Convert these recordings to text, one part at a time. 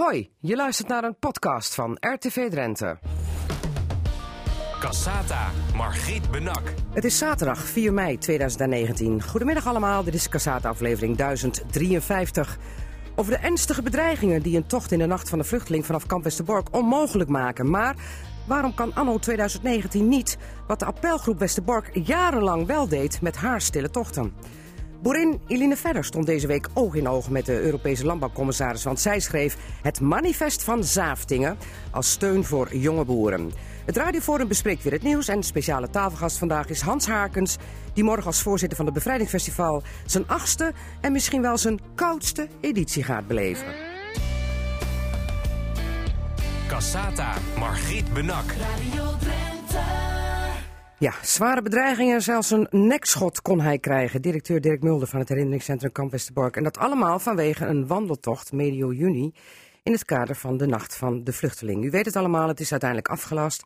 Hoi, je luistert naar een podcast van RTV Drenthe. Cassata, Margriet Benak. Het is zaterdag 4 mei 2019. Goedemiddag allemaal, dit is Cassata aflevering 1053. Over de ernstige bedreigingen die een tocht in de nacht van de vluchteling vanaf Kamp Westerbork onmogelijk maken. Maar waarom kan anno 2019 niet wat de appelgroep Westerbork jarenlang wel deed met haar stille tochten? Boerin Eline Verder stond deze week oog in oog met de Europese landbouwcommissaris. Want zij schreef het manifest van Zaaftingen als steun voor jonge boeren. Het radioforum bespreekt weer het nieuws en speciale tafelgast vandaag is Hans Harkens... die morgen als voorzitter van het Bevrijdingsfestival zijn achtste en misschien wel zijn koudste editie gaat beleven. Cassata, Margriet Benak. Radio Drenthe. Ja, zware bedreigingen, zelfs een nekschot kon hij krijgen. Directeur Dirk Mulder van het herinneringscentrum Kamp Westerbork. En dat allemaal vanwege een wandeltocht medio juni in het kader van de Nacht van de Vluchteling. U weet het allemaal, het is uiteindelijk afgelast.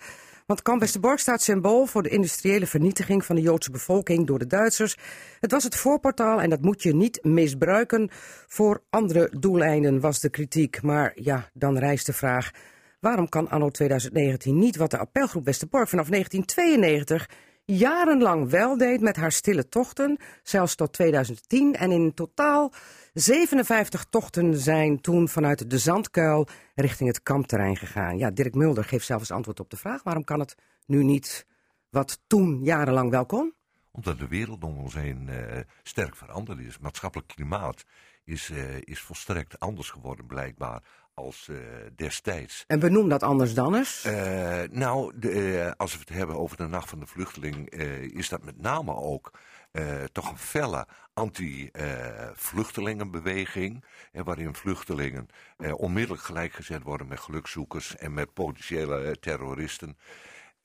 Want Kamp Westerbork staat symbool voor de industriële vernietiging van de Joodse bevolking door de Duitsers. Het was het voorportaal en dat moet je niet misbruiken voor andere doeleinden, was de kritiek. Maar ja, dan rijst de vraag. Waarom kan anno 2019 niet wat de appelgroep Westerbork vanaf 1992 jarenlang wel deed met haar stille tochten, zelfs tot 2010 en in totaal 57 tochten zijn toen vanuit de Zandkuil richting het kampterrein gegaan. Ja, Dirk Mulder geeft zelfs antwoord op de vraag waarom kan het nu niet wat toen jarenlang wel kon? Omdat de wereld om ons heen eh, sterk veranderd is. Maatschappelijk klimaat is, eh, is volstrekt anders geworden blijkbaar als eh, destijds. En benoem dat anders dan eens. Eh, nou, de, eh, als we het hebben over de Nacht van de Vluchteling, is dat met name ook toch een felle anti-vluchtelingenbeweging. waarin vluchtelingen onmiddellijk gelijkgezet worden met gelukzoekers en met potentiële terroristen.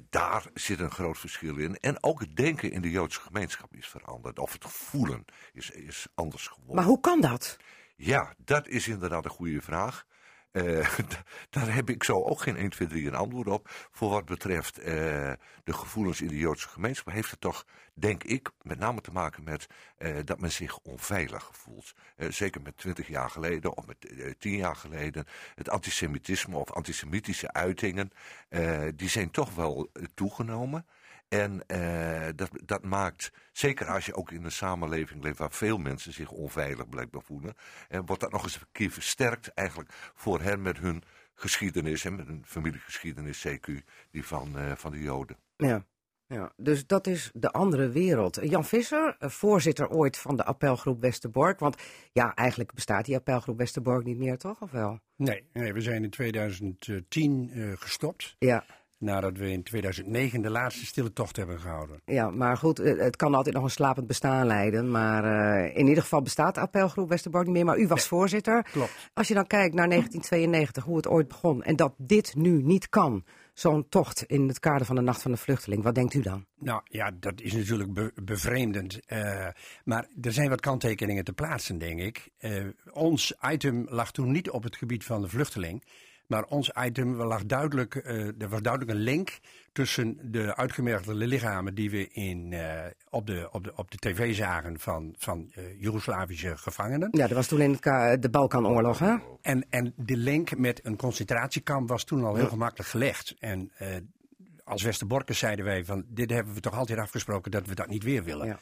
Daar zit een groot verschil in. En ook het denken in de Joodse gemeenschap is veranderd. Of het voelen is, is anders geworden. Maar hoe kan dat? Ja, dat is inderdaad een goede vraag. Eh, daar heb ik zo ook geen 1, 2, 3 een antwoord op. Voor wat betreft eh, de gevoelens in de Joodse gemeenschap heeft het toch, denk ik, met name te maken met eh, dat men zich onveilig voelt. Zeker met 20 jaar geleden of met eh, 10 jaar geleden. Het antisemitisme of antisemitische uitingen, die zijn toch wel toegenomen. En eh, dat, dat maakt, zeker als je ook in een samenleving leeft waar veel mensen zich onveilig blijkbaar voelen, eh, wordt dat nog eens een keer versterkt eigenlijk voor hen met hun geschiedenis en met hun familiegeschiedenis, CQ, die van, eh, van de Joden. Ja. Ja, dus dat is de andere wereld. Jan Visser, voorzitter ooit van de appelgroep Westerbork. Want ja, eigenlijk bestaat die appelgroep Westerbork niet meer, toch? Of wel? Nee, nee, we zijn in 2010 eh, gestopt. Ja, Nadat we in 2009 de laatste stille tocht hebben gehouden. ja maar goed, eh, het kan altijd nog een slapend bestaan leiden. Maar eh, in ieder geval bestaat de appelgroep Westerbork niet meer. Maar u was voorzitter. Klopt. Als je dan kijkt naar 1992, hoe het ooit begon. En dat dit nu niet kan. Zo'n tocht in het kader van de Nacht van de Vluchteling. Wat denkt u dan? Nou ja, dat is natuurlijk be- bevreemdend. eh, maar er zijn wat kanttekeningen te plaatsen, denk ik. Ons item lag toen niet op het gebied van de vluchteling. Maar ons item lag duidelijk, eh, er was duidelijk een link tussen de uitgemergelde lichamen die we in, eh, op, de, op, de, op de tv zagen van, van eh, Joegoslavische gevangenen. Ja, dat was toen in de Balkanoorlog, hè? En, en de link met een concentratiekamp was toen al heel gemakkelijk gelegd. En als Westerborkers zeiden wij van dit hebben we toch altijd afgesproken dat we dat niet weer willen. Ja.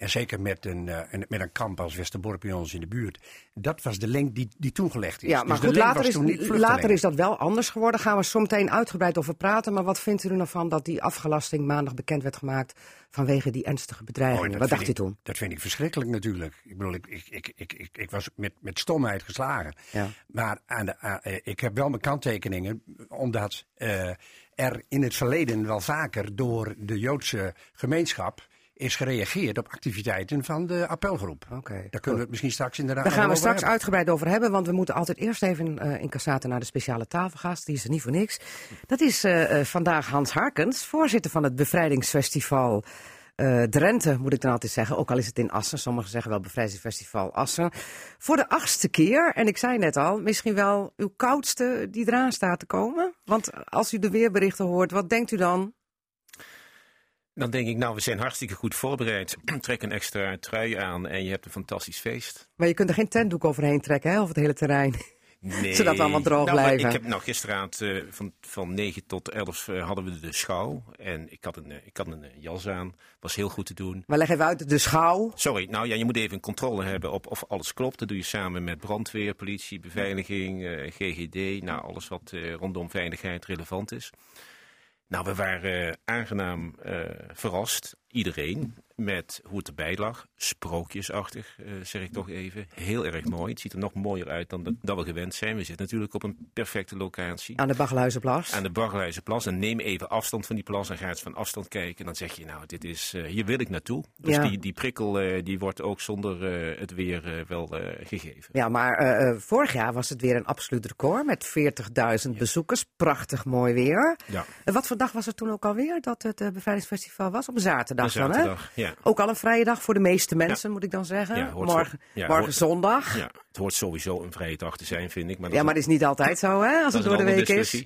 En zeker met een, eh, een- met een kamp als Westerbork bij ons in de buurt. Dat was de link die, die toen gelegd is. Ja, Dus maar de goed, later is, later is dat wel anders geworden. Gaan we zo meteen uitgebreid over praten. Maar wat vindt u er nou van dat die afgelasting maandag bekend werd gemaakt vanwege die ernstige Oh, bedreigingen? dat wat dacht u toen? Dat vind ik verschrikkelijk natuurlijk. Ik bedoel, ik, ik, ik, ik, ik, was met, met stomheid geslagen. Ja. Maar aan de, eh, ik heb wel mijn kanttekeningen, omdat eh, er in het verleden wel vaker door de Joodse gemeenschap is gereageerd op activiteiten van de appelgroep. Oké, Daar kunnen we het misschien straks inderdaad Daar gaan we straks hebben. uitgebreid over hebben, want we moeten altijd eerst even eh, in Cassata naar de speciale tafelgast. Die is er niet voor niks. Dat is eh, eh, vandaag Hans Harkens, voorzitter van het Bevrijdingsfestival Drenthe, moet ik dan altijd zeggen. Ook al is het in Assen. Sommigen zeggen wel Bevrijdingsfestival Assen. Voor de achtste keer, en ik zei net al, misschien wel uw koudste die eraan staat te komen. Want als u de weerberichten hoort, wat denkt u dan? Dan denk ik, nou, we zijn hartstikke goed voorbereid. Trek een extra trui aan en je hebt een fantastisch feest. Maar je kunt er geen tentdoek overheen trekken, hè, over het hele terrein. Nee. Zodat we allemaal droog Nou, blijven. Ik heb nou gisteravond eh, van, van 9 tot 11 eh, hadden we de schouw. En ik had een, eh, ik had een jas aan. Was heel goed te doen. Maar leg even uit, de schouw. Sorry, nou ja, je moet even een controle hebben op of alles klopt. Dat doe je samen met brandweer, politie, beveiliging, GGD. Nou, alles wat rondom veiligheid relevant is. Nou, we waren eh, aangenaam eh, verrast, iedereen, met hoe het erbij lag. Sprookjesachtig, eh, zeg ik toch even. Heel erg mooi. Het ziet er nog mooier uit dan dat, dat we gewend zijn. We zitten natuurlijk op een perfecte locatie. Aan de Baggeluizenplas. Aan de Bargeluizenplas. En neem even afstand van die plas en ga eens van afstand kijken. En dan zeg je, nou, dit is, eh, hier wil ik naartoe. Dus Ja. die, die prikkel eh, die wordt ook zonder het weer wel gegeven. Ja, maar vorig jaar was het weer een absoluut record met 40.000 bezoekers. Prachtig mooi weer. Ja. En wat voor dag was het toen ook alweer dat het bevrijdingsfestival was? Op een zaterdag, De dan, hè? zaterdag, ja. Ook al een vrije dag voor de meeste mensen, moet ik dan zeggen. Ja, morgen zo. Ja, morgen hoort- zondag. Ja, ja, het hoort sowieso een vrije dag te zijn, vind ik. Maar, maar dat is niet altijd zo, hè, als het door de week is.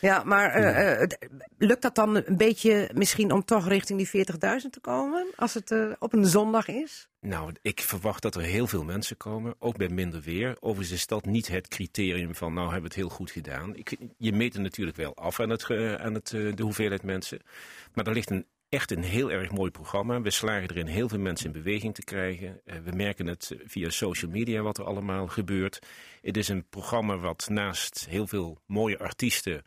Ja, maar eh, eh, het- lukt dat dan een beetje misschien om toch richting die 40.000 te komen? Als het eh, op een zondag is? Nou, ik verwacht dat er heel veel mensen komen, ook bij minder weer. Overigens is dat niet het criterium van, nou hebben we het heel goed gedaan. Ik, je meet er natuurlijk wel af aan, het, aan het, de hoeveelheid mensen. Maar er ligt een, echt een heel erg mooi programma. We slagen erin heel veel mensen in beweging te krijgen. Eh, we merken het via social media wat er allemaal gebeurt. Het is een programma wat naast heel veel mooie artiesten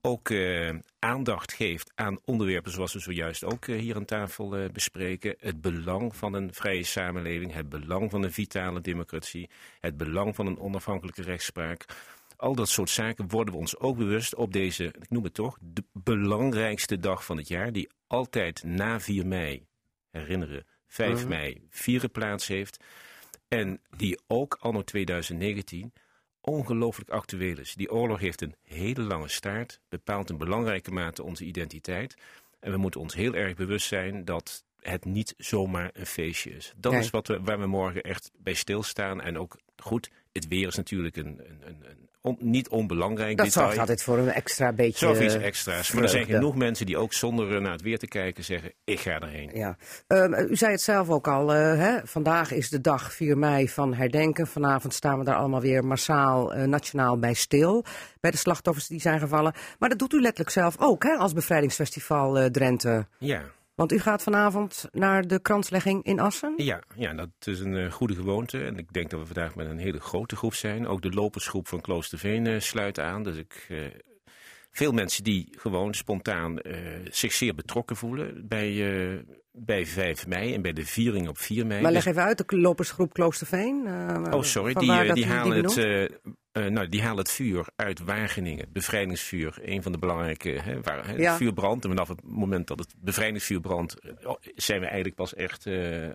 ook eh, aandacht geeft aan onderwerpen zoals we zojuist ook eh, hier aan tafel eh, bespreken. Het belang van een vrije samenleving, het belang van een vitale democratie, het belang van een onafhankelijke rechtspraak. Al dat soort zaken worden we ons ook bewust op deze, ik noem het toch, de belangrijkste dag van het jaar, die altijd na 4 mei, herinneren, 5 mei, vieren plaats heeft. En die ook anno 2019 ongelooflijk actueel is. Die oorlog heeft een hele lange staart, bepaalt in belangrijke mate onze identiteit. En we moeten ons heel erg bewust zijn dat het niet zomaar een feestje is. Dat Nee. is wat we, waar we morgen echt bij stilstaan. En ook goed, het weer is natuurlijk een, een, een, een on- niet onbelangrijk Dat detail. zorgt altijd voor een extra beetje. Zorg iets extra's. Maar er zijn genoeg mensen die ook zonder naar het weer te kijken zeggen, ik ga erheen. Ja. Ehm, u zei het zelf ook al, eh, hè? vandaag is de dag 4 mei van herdenken. Vanavond staan we daar allemaal weer massaal eh, nationaal bij stil. Bij de slachtoffers die zijn gevallen. Maar dat doet u letterlijk zelf ook hè, als bevrijdingsfestival eh, Drenthe. Ja, Want u gaat vanavond naar de kranslegging in Assen. Ja, ja, dat is een eh, goede gewoonte. En ik denk dat we vandaag met een hele grote groep zijn. Ook de lopersgroep van Kloosterveen eh, sluit aan. Dus ik, eh, veel mensen die gewoon spontaan zich zeer betrokken voelen bij, bij 5 mei en bij de viering op 4 mei. Maar leg Dus- even uit, de lopersgroep Kloosterveen. eh, Oh, sorry. Die, die, halen het, nou, die halen het vuur uit Wageningen. Bevrijdingsvuur. Een van de belangrijke. Hè, waar, hè, Ja. Vuur brandt. En vanaf het moment dat het bevrijdingsvuur brandt. eh, zijn we eigenlijk pas echt eh, eh,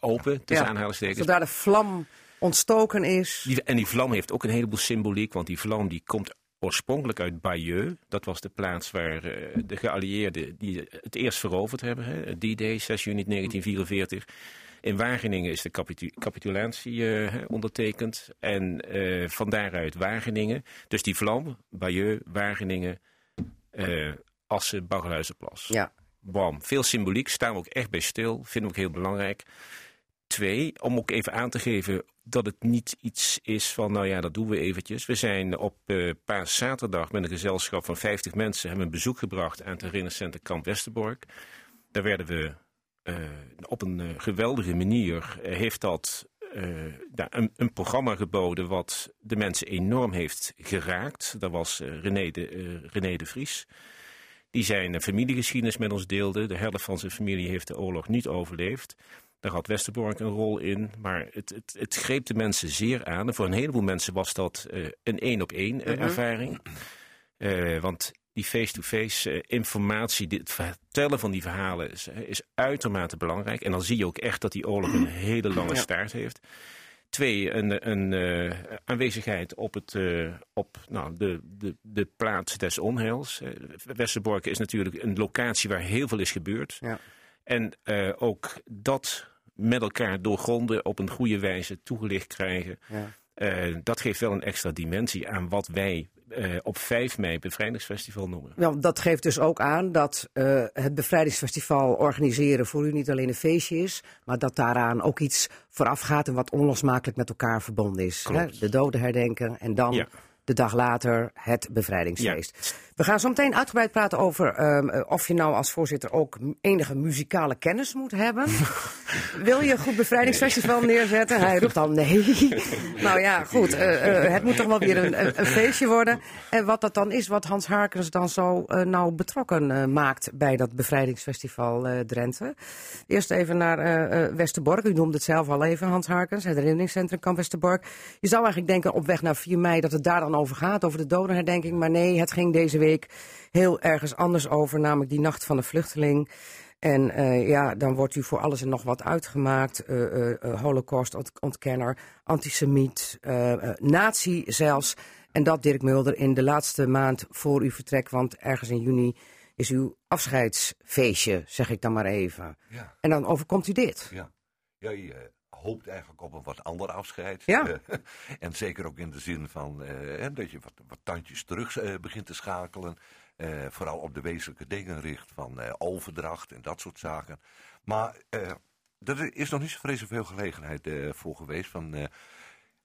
open. Tussen Ja. aanhalingstekens. Zodra de vlam ontstoken is. Die, en die vlam heeft ook een heleboel symboliek, want die vlam die komt oorspronkelijk uit Bayeux. Dat was de plaats waar eh, de geallieerden die het eerst veroverd hebben. hè. D-Day, 6 juni 1944. In Wageningen is de capitu- capitulatie eh, ondertekend. En eh, van daaruit Wageningen. Dus die vlam, Bayeux, Wageningen, eh Assen, Baggerhuizenplas. Ja. Bam. Veel symboliek, staan we ook echt bij stil. Vinden we ook heel belangrijk. Twee, om ook even aan te geven dat het niet iets is van, nou ja, dat doen we eventjes. We zijn op eh paaszaterdag met een gezelschap van 50 mensen... hebben een bezoek gebracht aan het herinneringscentrum Kamp Westerbork. Daar werden we op een eh, geweldige manier... eh, heeft dat eh, een, een programma geboden wat de mensen enorm heeft geraakt. Dat was eh, René, de, eh, René de Vries... Die zijn familiegeschiedenis met ons deelde. De helft van zijn familie heeft de oorlog niet overleefd. Daar had Westerbork een rol in. Maar het, het, het greep de mensen zeer aan. En voor een heleboel mensen was dat eh, een één-op-één eh, ervaring. Eh, want die face-to-face eh, informatie, dit, het vertellen van die verhalen is, eh, is uitermate belangrijk. En dan zie je ook echt dat die oorlog een hele lange staart heeft. Twee, een, een eh, aanwezigheid op, het, op nou, de, de, de plaats des onheils. Eh, Westerbork is natuurlijk een locatie waar heel veel is gebeurd. Ja. En ook dat met elkaar doorgronden op een goede wijze toegelicht krijgen. Ja. Dat geeft wel een extra dimensie aan wat wij eh, op 5 mei bevrijdingsfestival noemen. Wel, dat geeft dus ook aan dat eh, het bevrijdingsfestival organiseren voor u niet alleen een feestje is, maar dat daaraan ook iets vooraf gaat en wat onlosmakelijk met elkaar verbonden is. Hè? De doden herdenken en dan Ja. De dag later het bevrijdingsfeest. Ja. We gaan zo meteen uitgebreid praten over ehm, eh, of je nou als voorzitter ook enige muzikale kennis moet hebben. Wil je een goed bevrijdingsfestival neerzetten? Hij roept al nee. nou ja, goed. eh, eh, het moet toch wel weer een, een, een feestje worden. En wat dat dan is, wat Hans Harkens dan zo eh, nou betrokken maakt bij dat bevrijdingsfestival Drenthe. Eerst even naar Westerbork. U noemde het zelf al even, Hans Harkens, het herinneringscentrum Kamp Westerbork. Je zou eigenlijk denken op weg naar 4 mei dat het daar dan over gaat, over de dodenherdenking. Maar nee, het ging deze week heel ergens anders over, namelijk die nacht van de vluchteling. En eh, ja, dan wordt u voor alles en nog wat uitgemaakt. eh eh, eh, Holocaust-ontkenner, antisemiet, nazi zelfs. En dat Dirk Mulder in de laatste maand voor uw vertrek, want ergens in juni is uw afscheidsfeestje, zeg ik dan maar even. Ja. En dan overkomt u dit. Ja, ja eh, hoopt eigenlijk op een wat ander afscheid. Ja. Eh, en zeker ook in de zin van eh, dat je wat, wat tandjes terug eh, begint te schakelen. Vooral op de wezenlijke dingen richt van overdracht en dat soort zaken. Maar er is nog niet zo vreselijk veel gelegenheid voor geweest. Van,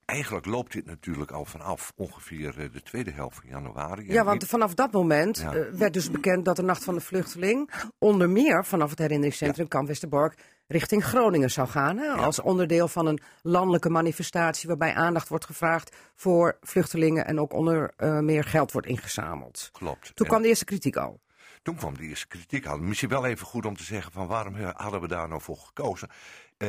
eigenlijk loopt dit natuurlijk al vanaf ongeveer eh, de tweede helft van januari. Ja, want vanaf dat moment Ja. eh, werd dus bekend dat de Nacht van de Vluchteling onder meer vanaf het herinneringscentrum Kamp Westerbork richting Groningen zou gaan. Hè, Als onderdeel van een landelijke manifestatie waarbij aandacht wordt gevraagd voor vluchtelingen en ook onder eh, meer geld wordt ingezameld. Klopt. Toen En- kwam de eerste kritiek al. Toen kwam de eerste kritiek aan. Misschien wel even goed om te zeggen van waarom hadden we daar nou voor gekozen. Eh,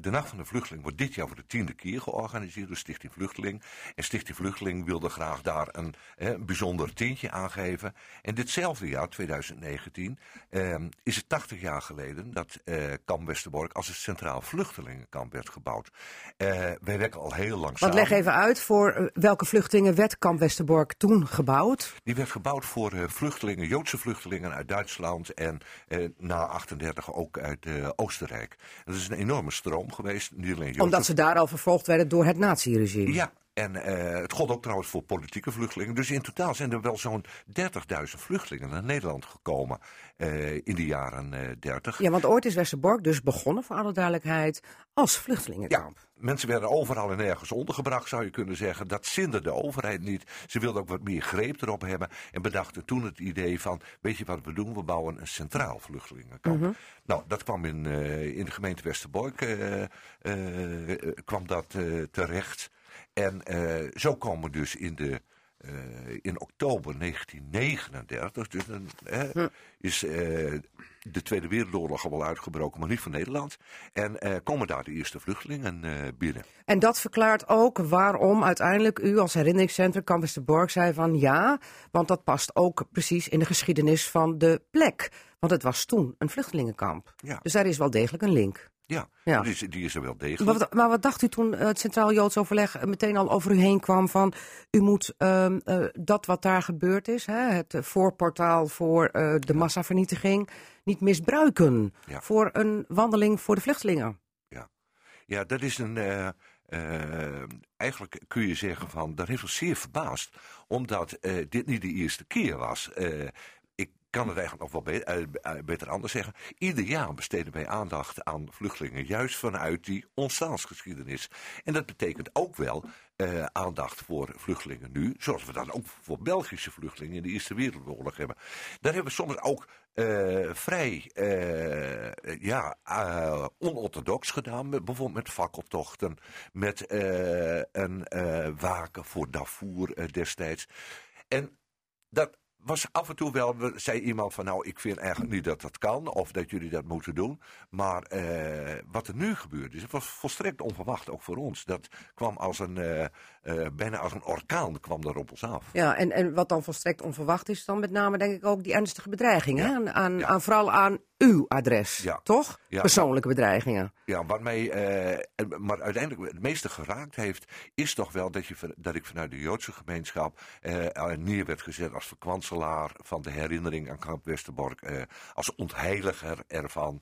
de Nacht van de Vluchteling wordt dit jaar voor de tiende keer georganiseerd door Stichting Vluchteling. En Stichting Vluchteling wilde graag daar een, eh, bijzonder tintje aan geven. En ditzelfde jaar, 2019, eh, is het 80 jaar geleden dat eh Kamp Westerbork als een centraal vluchtelingenkamp werd gebouwd. Eh, wij werken al heel lang Want samen. leg even uit voor welke vluchtelingen werd Kamp Westerbork toen gebouwd. Die werd gebouwd voor vluchtelingen, Joodse vluchtelingen uit Duitsland en na 38 ook uit eh, Oostenrijk. Dat is een enorme stroom geweest. Niet alleen Omdat ze daar al vervolgd werden door het naziregime. Ja, en eh, het gold ook trouwens voor politieke vluchtelingen. Dus in totaal zijn er wel zo'n 30.000 vluchtelingen naar Nederland gekomen eh, in de jaren eh 30. Ja, want ooit is Westerbork dus begonnen, voor alle duidelijkheid, als vluchtelingenkamp. Mensen werden overal en nergens ondergebracht, zou je kunnen zeggen. Dat zinde de overheid niet. Ze wilden ook wat meer greep erop hebben. En bedachten toen het idee van, weet je wat we doen? We bouwen een centraal vluchtelingenkamp. Nou, dat kwam in, in de gemeente Westerbork, kwam dat terecht. En eh, zo komen dus in de... eh, in oktober 1939, dus dan hè, is eh, de Tweede Wereldoorlog al wel uitgebroken, maar niet voor Nederland. En eh, komen daar de eerste vluchtelingen eh, binnen. En dat verklaart ook waarom uiteindelijk u als herinneringscentrum Kamp Westerbork zei van ja, want dat past ook precies in de geschiedenis van de plek. Want het was toen een vluchtelingenkamp. Ja. Dus daar is wel degelijk een link. Ja, Ja. Die, is, die is er wel Maar degelijk. wat, maar wat dacht u toen eh, het Centraal Joods Overleg meteen al over u heen kwam van u moet ehm, eh, dat wat daar gebeurd is, hè, het eh, voorportaal voor eh, de massavernietiging, niet misbruiken Ja. voor een wandeling voor de vluchtelingen? Ja, dat is een. eh, eh, eigenlijk kun je zeggen van. Dat heeft ons zeer verbaasd. Omdat eh, dit niet de eerste keer was. Eh, kan het eigenlijk nog wel eh, eh, beter anders zeggen. Ieder jaar besteden wij aandacht aan vluchtelingen. Juist vanuit die ontstaansgeschiedenis. En dat betekent ook wel. eh, aandacht voor vluchtelingen nu, zoals we dat ook voor Belgische vluchtelingen in de Eerste Wereldoorlog hebben. Daar hebben we soms ook vrij ja, onorthodox gedaan. Bijvoorbeeld met fakkeltochten, met een waken voor Darfur destijds. En dat was af en toe wel, we- zei iemand van nou, ik vind eigenlijk niet dat dat kan of dat jullie dat moeten doen. Maar eh, wat er nu gebeurd is, het was volstrekt onverwacht, ook voor ons. Dat kwam als een, eh, eh, bijna als een orkaan kwam er op ons af. Ja, en, en wat dan volstrekt onverwacht is, dan met name denk ik ook die ernstige. Ja. hè? Aan, aan, Ja. aan, vooral aan uw adres, Ja. toch? Ja. Persoonlijke bedreigingen. Ja, wat mij, eh, maar uiteindelijk het meeste geraakt heeft, is toch wel dat, je, dat ik vanuit de Joodse gemeenschap eh, neer werd gezet als verkwanselaar van de herinnering aan Kamp Westerbork, eh, als ontheiliger ervan.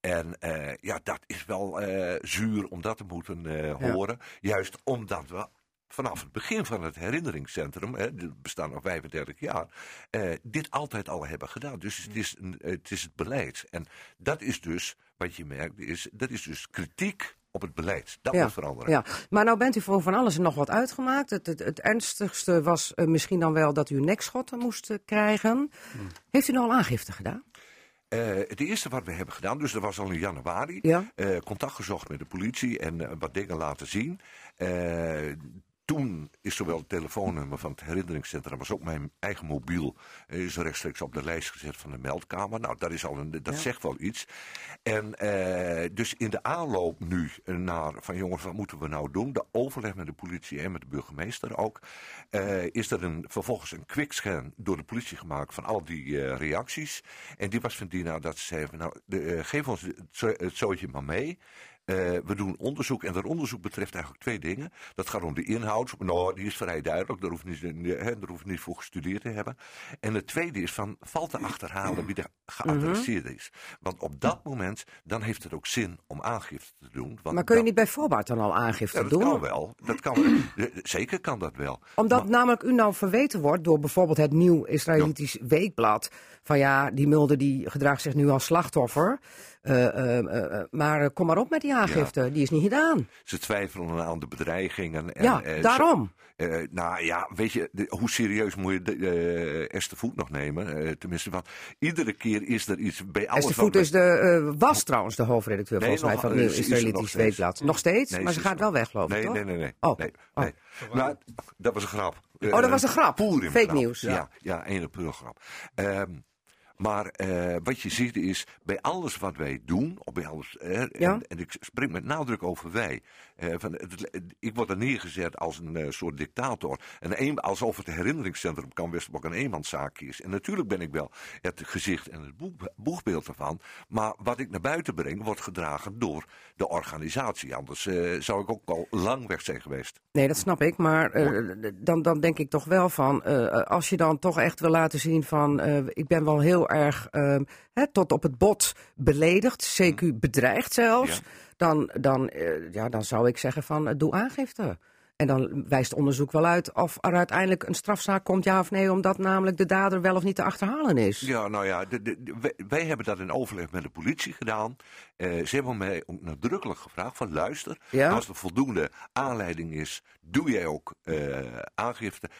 En ja, dat is wel zuur om dat te moeten horen. Juist omdat we vanaf het begin van het herinneringscentrum, hè, het bestaat al 35 jaar, eh, dit altijd al hebben gedaan. Dus het is, een, het is het beleid. En dat is dus, wat je merkt, is, dat is dus kritiek op het beleid. Dat moet veranderen. Ja, maar nou bent u voor van alles en nog wat uitgemaakt. Het, het, het ernstigste was eh, misschien dan wel dat u nekschotten moest eh, krijgen. Heeft u nou al aangifte gedaan? Eh, het eerste wat we hebben gedaan, dus dat was al in januari, Ja. contact gezocht met de politie en wat dingen laten zien. Toen is zowel het telefoonnummer van het herinneringscentrum als ook mijn eigen mobiel eh, is rechtstreeks op de lijst gezet van de meldkamer. Nou, dat, is al een, dat zegt wel iets. En eh, dus in de aanloop nu naar van jongens, wat moeten we nou doen? De overleg met de politie en met de burgemeester ook. eh, is er een, vervolgens een quickscan door de politie gemaakt van al die eh, reacties. En die was van Dina dat ze zei nou, de, eh, geef ons het, zo- het zootje maar mee. Eh, we doen onderzoek en dat onderzoek betreft eigenlijk twee dingen. Dat gaat om de inhoud. Nou, die is vrij duidelijk. Daar hoeft niet, hè, daar hoeft niet voor gestudeerd te hebben. En het tweede is van, valt te achterhalen wie er geadresseerd is. Want op dat moment, dan heeft het ook zin om aangifte te doen. Want Maar kun je dan- niet bij voorbaat dan al aangifte Ja, dat doen? kan wel. Dat kan, zeker kan dat wel. Omdat namelijk u nou verweten wordt door bijvoorbeeld het Nieuw Israëlitisch Weekblad. Van ja, die Mulder die gedraagt zich nu als slachtoffer. Eh, eh, eh, maar kom maar op met die aangifte, die is niet gedaan. Ze twijfelen aan de bedreigingen. En, Ja, daarom. zo- nou ja, weet je, de- hoe serieus moet je de, Esther Voet nog nemen? Tenminste, want iedere keer is er iets bij alles. Esther Voet is de, was trouwens de hoofdredacteur Nee, volgens mij nog- van het eh, Nieuw er Israëlitisch. Weekblad. Nog steeds? Nee, maar ze gaat wel weg, geloof ik, Nee, toch? nee, nee, nee. Oh. nee, Oh. nee. Nou, dat was een grap. Oh, dat was een grap. Fake grap. nieuws. Ja, ja, een april grap. Ehm, maar eh, wat je ziet is, bij alles wat wij doen, of bij alles, eh, Ja. en, en ik spreek met nadruk over wij. Eh, van, het- ik word er neergezet als een eh, soort dictator. En een, alsof het herinneringscentrum kan Westerbork een eenmanszaakje is. En natuurlijk ben ik wel het gezicht en het boeg, boegbeeld ervan. Maar wat ik naar buiten breng, wordt gedragen door de organisatie. Anders eh, zou ik ook al lang weg zijn geweest. Nee, dat snap ik. Maar dan, dan denk ik toch wel van, als je dan toch echt wil laten zien van, ik ben wel heel erg ehm, hè, tot op het bot beledigd, CQ bedreigd zelfs, Ja. Dan, dan, eh, ja, dan zou ik zeggen van, eh, doe aangifte. En dan wijst onderzoek wel uit of er uiteindelijk een strafzaak komt, ja of nee, omdat namelijk de dader wel of niet te achterhalen is. Ja, nou ja, de, de- de- wij, wij hebben dat in overleg met de politie gedaan. Eh, ze hebben mij ook nadrukkelijk gevraagd van luister, Ja? als er voldoende aanleiding is, doe jij ook aangifte.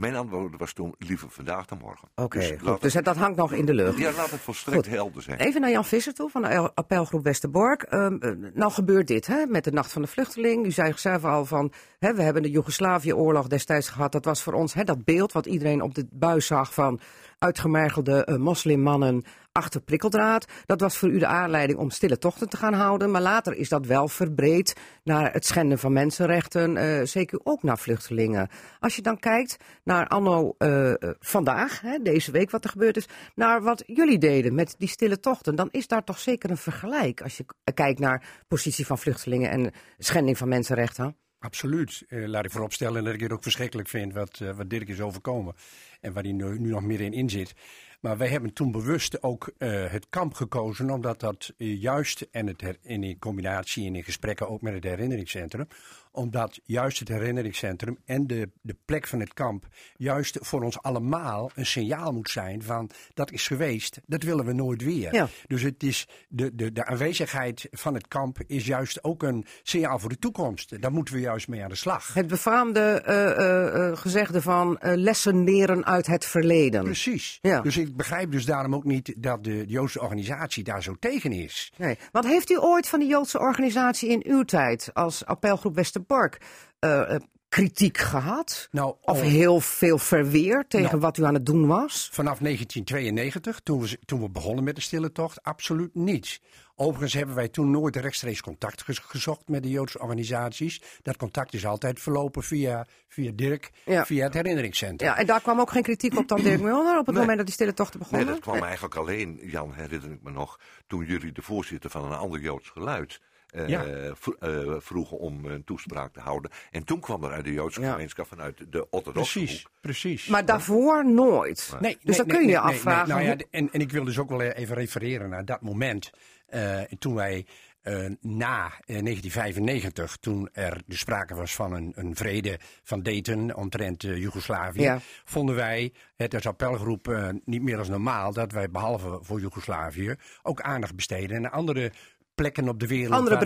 Mijn antwoord was toen liever vandaag dan morgen. Oké, Dus goed. laat Dus het- dat hangt nog in de lucht. ja, laat het volstrekt Goed. helder zijn. Even naar Jan Visser toe van de appelgroep Westerbork. Eh, nou gebeurt dit hè, met de Nacht van de Vluchteling. U zei zelf al van, hè, we hebben de Joegoslavië-oorlog destijds gehad. Dat was voor ons hè, dat beeld wat iedereen op de buis zag van uitgemergelde eh, moslimmannen achter prikkeldraad. Dat was voor u de aanleiding om stille tochten te gaan houden. Maar later is dat wel verbreed naar het schenden van mensenrechten. eh, zeker ook naar vluchtelingen. Als je dan kijkt naar anno eh, eh, vandaag, hè, deze week wat er gebeurd is, naar wat jullie deden met die stille tochten, dan is daar toch zeker een vergelijk als je kijkt naar positie van vluchtelingen en schending van mensenrechten. Absoluut. Laat ik vooropstellen dat ik het ook verschrikkelijk vind wat, eh, wat Dirk is overkomen. En waar hij nu, nog meer in, in zit. Maar wij hebben toen bewust ook eh, het kamp gekozen, omdat dat eh, juist, en het her- en in combinatie en in gesprekken ook met het herinneringscentrum, omdat juist het herinneringscentrum en de, de plek van het kamp juist voor ons allemaal een signaal moet zijn van dat is geweest, dat willen we nooit weer. Ja. Dus het is de, de, de aanwezigheid van het kamp is juist ook een signaal voor de toekomst. Daar moeten we juist mee aan de slag. Het befaamde eh, eh, eh, gezegde van lessen leren uit het verleden. Precies. Ja. Dus ik begrijp dus daarom ook niet dat de Joodse organisatie daar zo tegen is. Nee. Want heeft u ooit van de Joodse organisatie in uw tijd als appelgroep Westerbork eh, eh, kritiek gehad? Nou, Of oh, heel veel verweer tegen Nou. wat u aan het doen was? vanaf 1992, toen we, toen we begonnen met de stille tocht, absoluut niet. Overigens hebben wij toen nooit rechtstreeks contact gezocht met de Joodse organisaties. Dat contact is altijd verlopen via, via Dirk, Ja. via het herinneringscentrum. Ja, en daar kwam ook geen kritiek op dan Dirk Mulder op het Nee. moment dat die stille tochten Nee, begonnen? dat kwam eigenlijk alleen, Jan, herinner ik me nog, toen jullie de voorzitter van een ander Joods geluid eh, Ja. eh, vroegen om een toespraak te houden. En toen kwam er uit de Joodse Ja. gemeenschap vanuit de orthodoxe Precies, hoek. precies. Maar daarvoor nooit. Nee, dus nee, dan nee, kun je je afvragen. nee. Nou ja, en, en ik wil dus ook wel even refereren naar dat moment. eh, toen wij eh, na eh, 1995, toen er de sprake was van een, een vrede van Dayton omtrent eh, Joegoslavië, Ja. vonden wij het als appelgroep eh, niet meer als normaal dat wij behalve voor Joegoslavië ook aandacht besteden aan andere plekken op de wereld Andere waar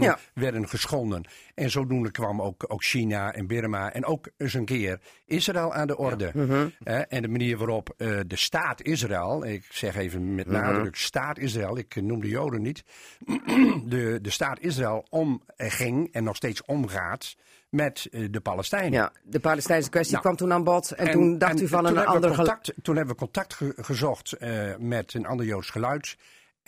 Ja. werden geschonden. En zodoende kwam ook, ook China en Burma en ook eens een keer Israël aan de orde. Mhm. En de manier waarop eh, de staat Israël, ik zeg even met Mhm. nadruk staat Israël, ik noem de Joden niet, de, de staat Israël omging en nog steeds omgaat met eh, de Palestijnen. Ja, de Palestijnse kwestie Nou, kwam toen aan bod. En, toen dacht en u van een ander... gel- contact, Toen hebben we contact ge- gezocht eh, met een ander Joods geluid.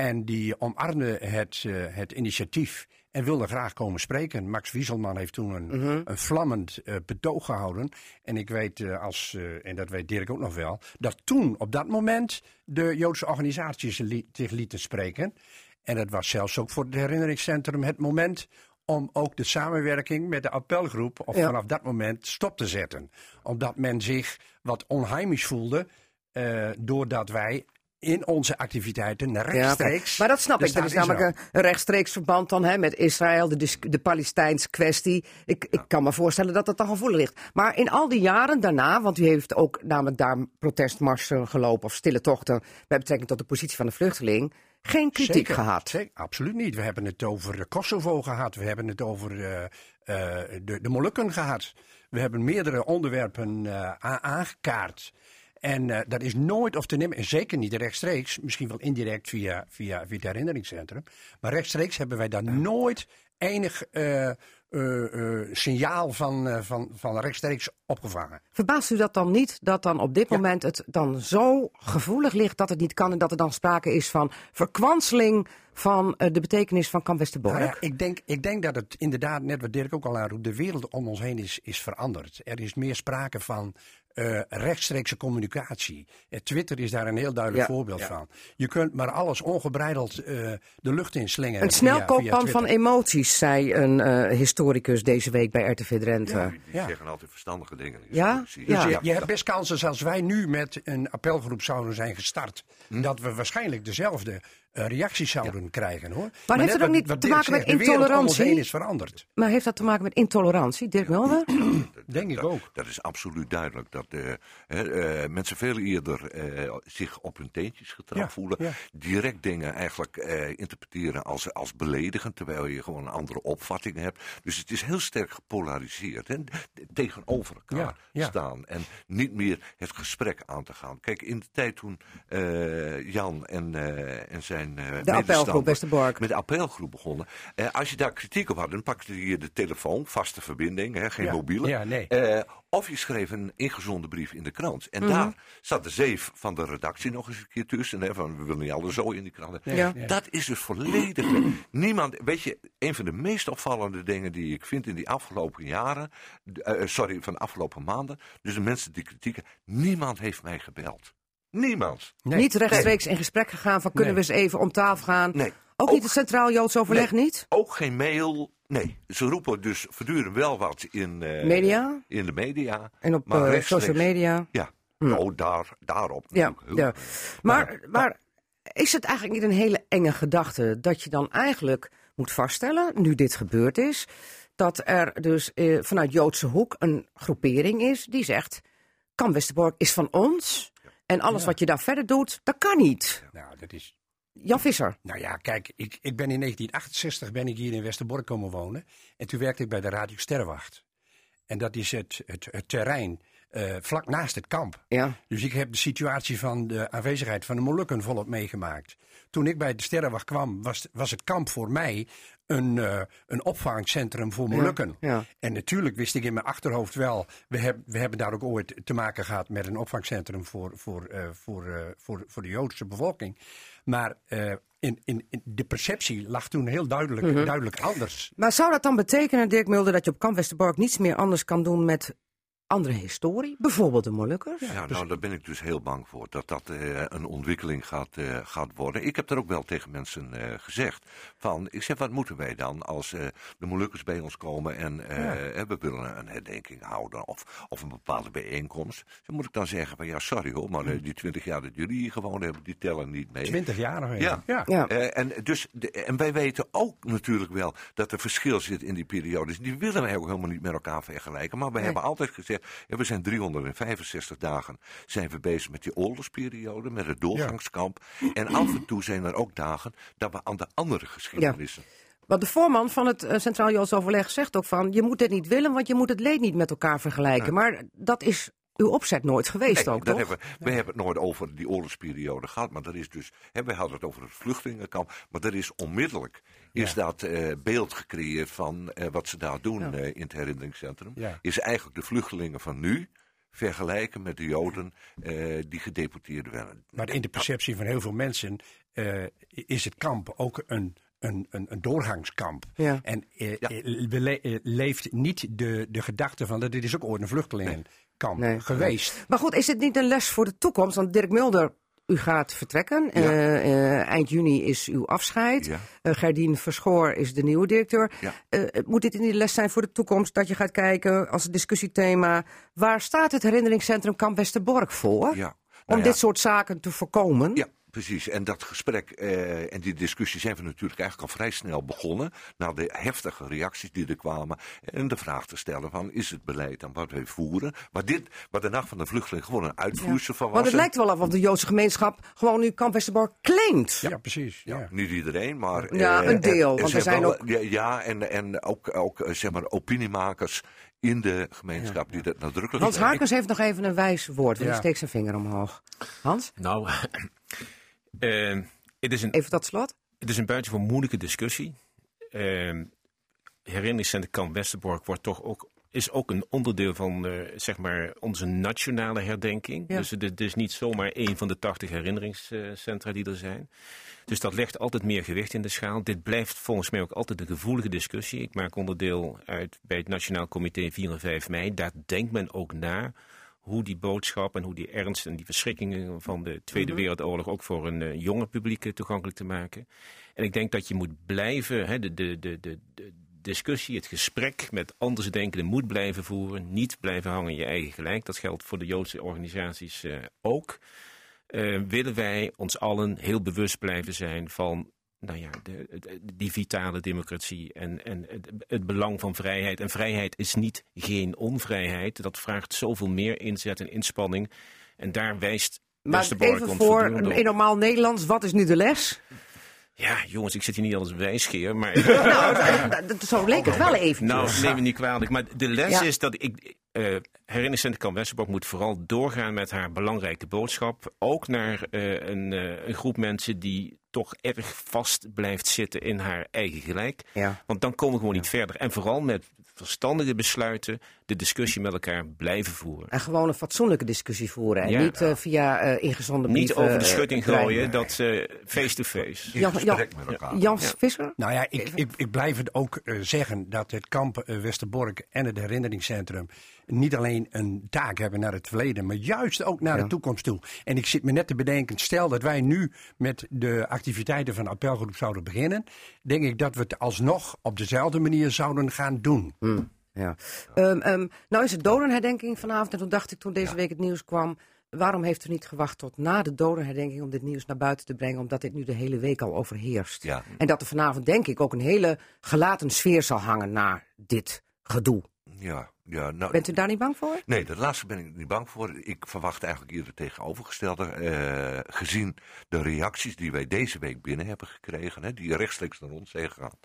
En die omarmde het, eh, het initiatief en wilde graag komen spreken. Max Wieselman heeft toen een, Mhm. een vlammend eh, betoog gehouden. En ik weet, eh, als, en dat weet Dirk ook nog wel, dat toen op dat moment de Joodse organisaties li- zich lieten spreken. En dat was zelfs ook voor het herinneringscentrum het moment om ook de samenwerking met de appelgroep of Ja. vanaf dat moment stop te zetten. Omdat men zich wat onheimisch voelde doordat wij in onze activiteiten Ja, rechtstreeks... Maar dat snap de ik. Er is namelijk Israël- een, rechtstreeks verband dan hè, met Israël, de, de Palestijnse kwestie. Ik, ik kan me voorstellen dat dat dan gevoelig ligt. Maar in al die jaren daarna, want u heeft ook namelijk daar protestmarsen gelopen of stille tochten bij betrekking tot de positie van de vluchteling, geen kritiek Zeker, gehad. zeker, absoluut niet. We hebben het over Kosovo gehad. We hebben het over eh, eh, de, de Molukken gehad. We hebben meerdere onderwerpen eh, aangekaart. En eh, dat is nooit of te nemen, en zeker niet rechtstreeks, misschien wel indirect via, via, via het herinneringscentrum. Maar rechtstreeks hebben wij daar nooit enig eh, eh, signaal van, van, van rechtstreeks opgevangen. Verbaast u dat dan niet dat dan op dit moment het dan zo gevoelig ligt dat het niet kan en dat er dan sprake is van verkwanseling van de betekenis van Kamp Westerbork? Nou ja, ik, denk, ik denk dat het inderdaad, net wat Dirk ook al aanroept, de wereld om ons heen is, is veranderd. Er is meer sprake van eh, rechtstreekse communicatie. Eh, Twitter is daar een heel duidelijk Ja, voorbeeld ja. van. Je kunt maar alles ongebreideld eh, de lucht inslingen. Een via- via snelkooppan van emoties, zei een eh, historicus deze week bij RTV Drenthe. Die Ja. zeggen altijd verstandige dingen. Ja? Dus je, je hebt best kansen als wij nu met een appelgroep zouden zijn gestart. Hm? Dat we waarschijnlijk dezelfde reacties zouden krijgen hoor. heeft net het ook niet wat te maken met zegt, intolerantie? heen is veranderd. Maar heeft dat te maken met intolerantie, Dirk Mulder? Denk ik dat, ook. Dat is absoluut duidelijk. Dat eh, hè, eh, mensen veel eerder eh, zich op hun teentjes getrapt Ja, voelen. ja. Direct dingen eigenlijk eh, interpreteren als, als beledigend. Terwijl je gewoon een andere opvatting hebt. Dus het is heel sterk gepolariseerd. Hè, d- tegenover elkaar Ja, ja. staan. En niet meer het gesprek aan te gaan. Kijk, in de tijd toen eh, Jan en, eh, en zijn eh De appelgroep Westerbork. met de appelgroep begonnen. Eh, als je daar kritiek op had, dan pakte je de telefoon, vaste verbinding, hè, geen Ja, mobiele. ja, nee. Eh, of je schreef een ingezonde brief in de krant. En Mhm. daar zat de zeef van de redactie nog eens een keer tussen. Hè, van we willen niet alles zo in die krant. Ja. Dat is dus volledig. Niemand, weet je, een van de meest opvallende dingen die ik vind in die afgelopen jaren. eh, sorry, van de afgelopen maanden. Dus de mensen die kritieken. Niemand heeft mij gebeld. Niemand. Nee. Niet rechtstreeks in gesprek gegaan van kunnen Nee. we eens even om tafel gaan? Nee. Ook, Ook- niet het Centraal Joods Overleg Nee. niet? Ook geen mail. Nee, ze roepen dus voortdurend wel wat in, eh, Media? in de media. En op maar eh, social media? Ja, nou, daar, daarop Ja, ja. veel. Maar, maar is het eigenlijk niet een hele enge gedachte dat je dan eigenlijk moet vaststellen, nu dit gebeurd is, dat er dus eh, vanuit Joodse hoek een groepering is die zegt: Kamp Westerbork is van ons en alles wat je daar verder doet, dat kan niet. Nou, dat is, Jan Visser. Nou ja, kijk, ik, ik ben in 1968 ben ik hier in Westerbork komen wonen. En toen werkte ik bij de Radio Sterrenwacht. En dat is het, het, het terrein eh, vlak naast het kamp. Ja. Dus ik heb de situatie van de aanwezigheid van de Molukken volop meegemaakt. Toen ik bij de Sterrenwacht kwam, was, was het kamp voor mij een, eh, een opvangcentrum voor Molukken. ja. En natuurlijk wist ik in mijn achterhoofd wel, we, heb, we hebben daar ook ooit te maken gehad met een opvangcentrum voor, voor, eh, voor, eh, voor, voor de Joodse bevolking. Maar in, in, in de perceptie lag toen heel duidelijk, Mhm. duidelijk anders. Maar zou dat dan betekenen, Dirk Mulder, dat je op Kamp Westerbork niets meer anders kan doen met andere historie, bijvoorbeeld de Molukkers. Ja, nou, daar ben ik dus heel bang voor. Dat dat eh, een ontwikkeling gaat, eh, gaat worden. Ik heb er ook wel tegen mensen eh, gezegd. Van, ik zeg, wat moeten wij dan als eh, de Molukkers bij ons komen en we willen een herdenking houden of, of een bepaalde bijeenkomst. Dan moet ik dan zeggen van, ja, sorry hoor, maar eh, die twintig jaar dat jullie hier gewoond hebben, die tellen niet mee. 20 jaar nog even. Ja. ja. Ja. Eh, en, dus, de, en wij weten ook natuurlijk wel dat er verschil zit in die periodes. Die willen wij ook helemaal niet met elkaar vergelijken. Maar we Nee. hebben altijd gezegd, ja, we zijn 365 dagen zijn we bezig met die oorlogsperiode, met het doorgangskamp. En af en toe zijn er ook dagen dat we aan de andere geschiedenissen. Want de voorman van het eh, Centraal Joods Overleg zegt ook van... je moet dit niet willen, want je moet het leed niet met elkaar vergelijken. Maar dat is uw opzet nooit geweest Nee, ook, dat toch? hebben, we we hebben het nooit over die oorlogsperiode gehad. Maar er is dus, hè, wij hadden het over het vluchtelingenkamp. Maar er is onmiddellijk is dat eh, beeld gecreëerd van eh, wat ze daar doen Ja. eh, in het herinneringscentrum. Ja. Is eigenlijk de vluchtelingen van nu vergelijken met de Joden eh, die gedeporteerd werden. Maar in de perceptie van heel veel mensen eh, is het kamp ook een, een, een, een doorgangskamp. Ja. En eh, Ja. we le- leeft niet de, de gedachte van dat dit is ook ooit een vluchtelingenkamp Nee. geweest. Maar goed, is het niet een les voor de toekomst? Want Dirk Mulder, u gaat vertrekken. Ja. Eh, eh, eind juni is uw afscheid. Ja. Eh, Gerdien Verschoor is de nieuwe directeur. Ja. Moet dit niet een les zijn voor de toekomst? Dat je gaat kijken als discussiethema... waar staat het herinneringscentrum Kamp Westerbork voor? Ja. Om Nou ja, dit soort zaken te voorkomen? Ja, precies. En dat gesprek eh, en die discussie zijn we natuurlijk eigenlijk al vrij snel begonnen. Na de heftige reacties die er kwamen. En de vraag te stellen van, is het beleid aan wat wij voeren? Maar dit, wat de Nacht van de Vluchteling gewoon een uitvloeisel van was. Want het en- lijkt wel af of de Joodse gemeenschap gewoon nu Kamp Westerbork claimt. Ja, precies. Ja. Niet iedereen, maar... Ja, eh, een deel, en want er zijn wel- ook- Ja, en, en ook, ook eh, zeg maar, opiniemakers in de gemeenschap die dat nadrukkelijk... Hans Harkens heeft nog even een wijs woord, want Ja. die steekt zijn vinger omhoog. Hans, Nou, eh, het, is een, even tot slot. het is een buitengewoon moeilijke discussie. Eh herinneringscentrum Kamp Westerbork wordt toch ook, is ook een onderdeel van eh, zeg maar onze nationale herdenking. Ja. Dus het, het is niet zomaar één van de 80 herinneringscentra die er zijn. Dus dat legt altijd meer gewicht in de schaal. Dit blijft volgens mij ook altijd een gevoelige discussie. Ik maak onderdeel uit bij het Nationaal Comité 4 en 5 mei. Daar denkt men ook na hoe die boodschap en hoe die ernst en die verschrikkingen van de Tweede Wereldoorlog ook voor een eh, jonger publiek eh, toegankelijk te maken. En ik denk dat je moet blijven, hè, de, de, de, de, discussie, het gesprek met andersdenkenden moet blijven voeren. Niet blijven hangen in je eigen gelijk. Dat geldt voor de Joodse organisaties eh, ook. Eh, willen wij ons allen heel bewust blijven zijn van nou ja, de, de- die vitale democratie en, en het, het belang van vrijheid. En vrijheid is niet geen onvrijheid. Dat vraagt zoveel meer inzet en inspanning. En daar wijst Maar Westerbork even voor in normaal Nederlands, wat is nu de les? Ja, jongens, ik zit hier niet als wijsgeer, maar... Nou, zo leek het wel even. Nou, neem me niet kwalijk. Maar de les Ja. is dat ik. eh Herinneringscentrum Kamp Westerbork moet vooral doorgaan met haar belangrijke boodschap. Ook naar eh, een, eh, een groep mensen die toch erg vast blijft zitten in haar eigen gelijk. Ja. Want dan komen we gewoon niet verder. En vooral met verstandige besluiten de discussie met elkaar blijven voeren. En gewoon een fatsoenlijke discussie voeren. En Ja. niet eh, via eh ingezonden Niet brieven, over de eh, schutting gooien, dat face-to-face. Jan-. Jans Visser? Nou ja, ik, ik, ik blijf het ook zeggen dat het kamp Westerbork en het herinneringscentrum niet alleen een taak hebben naar het verleden, maar juist ook naar Ja. de toekomst toe. En ik zit me net te bedenken, stel dat wij nu met de activiteiten van de appelgroep zouden beginnen, denk ik dat we het alsnog op dezelfde manier zouden gaan doen. Ja. Ehm, ehm, nou is het dodenherdenking vanavond. En toen dacht ik toen deze week het nieuws kwam. Waarom heeft u niet gewacht tot na de dodenherdenking om dit nieuws naar buiten te brengen? Omdat dit nu de hele week al overheerst. Ja. En dat er vanavond denk ik ook een hele gelaten sfeer zal hangen na dit gedoe. Ja, ja, nou, Bent u daar niet bang voor? Nee, dat laatste ben ik niet bang voor. Ik verwacht eigenlijk eerder het tegenovergestelde. eh, gezien de reacties die wij deze week binnen hebben gekregen, hè, die rechtstreeks naar ons zijn gegaan,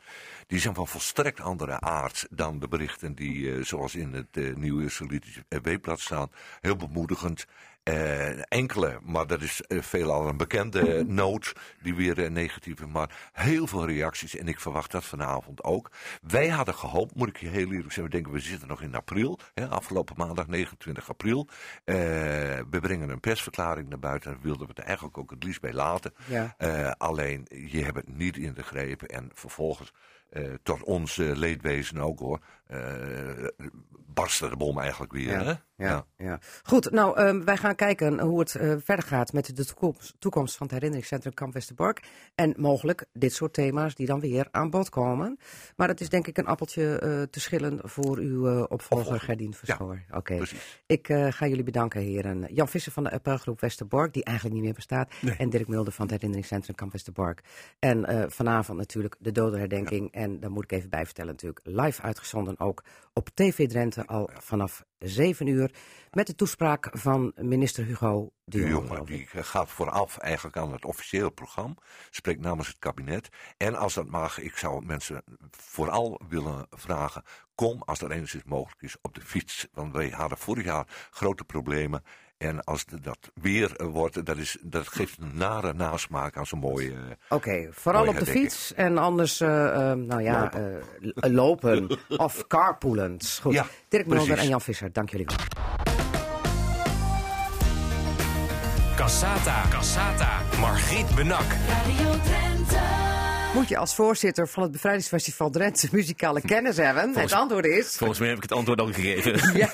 die zijn van volstrekt andere aard dan de berichten die, eh, zoals in het eh, Nieuwe Israëlitische Weekblad staan, heel bemoedigend. Eh, enkele, maar dat is eh, veelal een bekende noot die weer eh, negatief is. Maar heel veel reacties en ik verwacht dat vanavond ook. Wij hadden gehoopt, moet ik je heel eerlijk zeggen, we denken we zitten nog in april, hè, afgelopen maandag 29 april. We brengen een persverklaring naar buiten, daar wilden we het eigenlijk ook het liefst bij laten. Ja. Alleen, je hebt het niet ingegrepen en vervolgens tot ons leedwezen ook hoor, barstte de bom eigenlijk weer. Hè? Ja, ja. Goed, nou, ehm, wij gaan kijken hoe het eh, verder gaat met de toekomst, toekomst van het herinneringscentrum Kamp Westerbork. En mogelijk dit soort thema's die dan weer aan bod komen. Maar het is denk ik een appeltje eh, te schillen voor uw eh, opvolger Gerdien Verschoor. Oké. Ik eh, ga jullie bedanken, heren. Jan Visser van de appelgroep Westerbork, die eigenlijk niet meer bestaat. En Dirk Mulder van het herinneringscentrum Kamp Westerbork. En eh, vanavond natuurlijk de dodenherdenking. En daar moet ik even bij vertellen natuurlijk. Live uitgezonden ook op TV Drenthe al vanaf 7 uur. Met de toespraak van minister Hugo de Jonge. die gaat vooraf eigenlijk aan het officiële programma, spreekt namens het kabinet. En als dat mag, ik zou mensen vooral willen vragen, kom als dat enigszins mogelijk is op de fiets. Want wij hadden vorig jaar grote problemen. En als de- dat weer wordt, dat, is, dat geeft een nare nasmaak aan zo'n mooie... Oké, vooral Mooie op de herdenking. fiets en anders, eh, eh, nou ja, Lopen. eh, lopen of carpoolend. Goed, Ja, Dirk Mulder en Jan Visser, dank jullie wel. Cassata. Cassata. Margriet Benak. Radio Drenthe. Moet je als voorzitter van het Bevrijdingsfestival Drenthe muzikale kennis hebben? Het antwoord is... Volgens mij heb ik het antwoord al gegeven. Ja,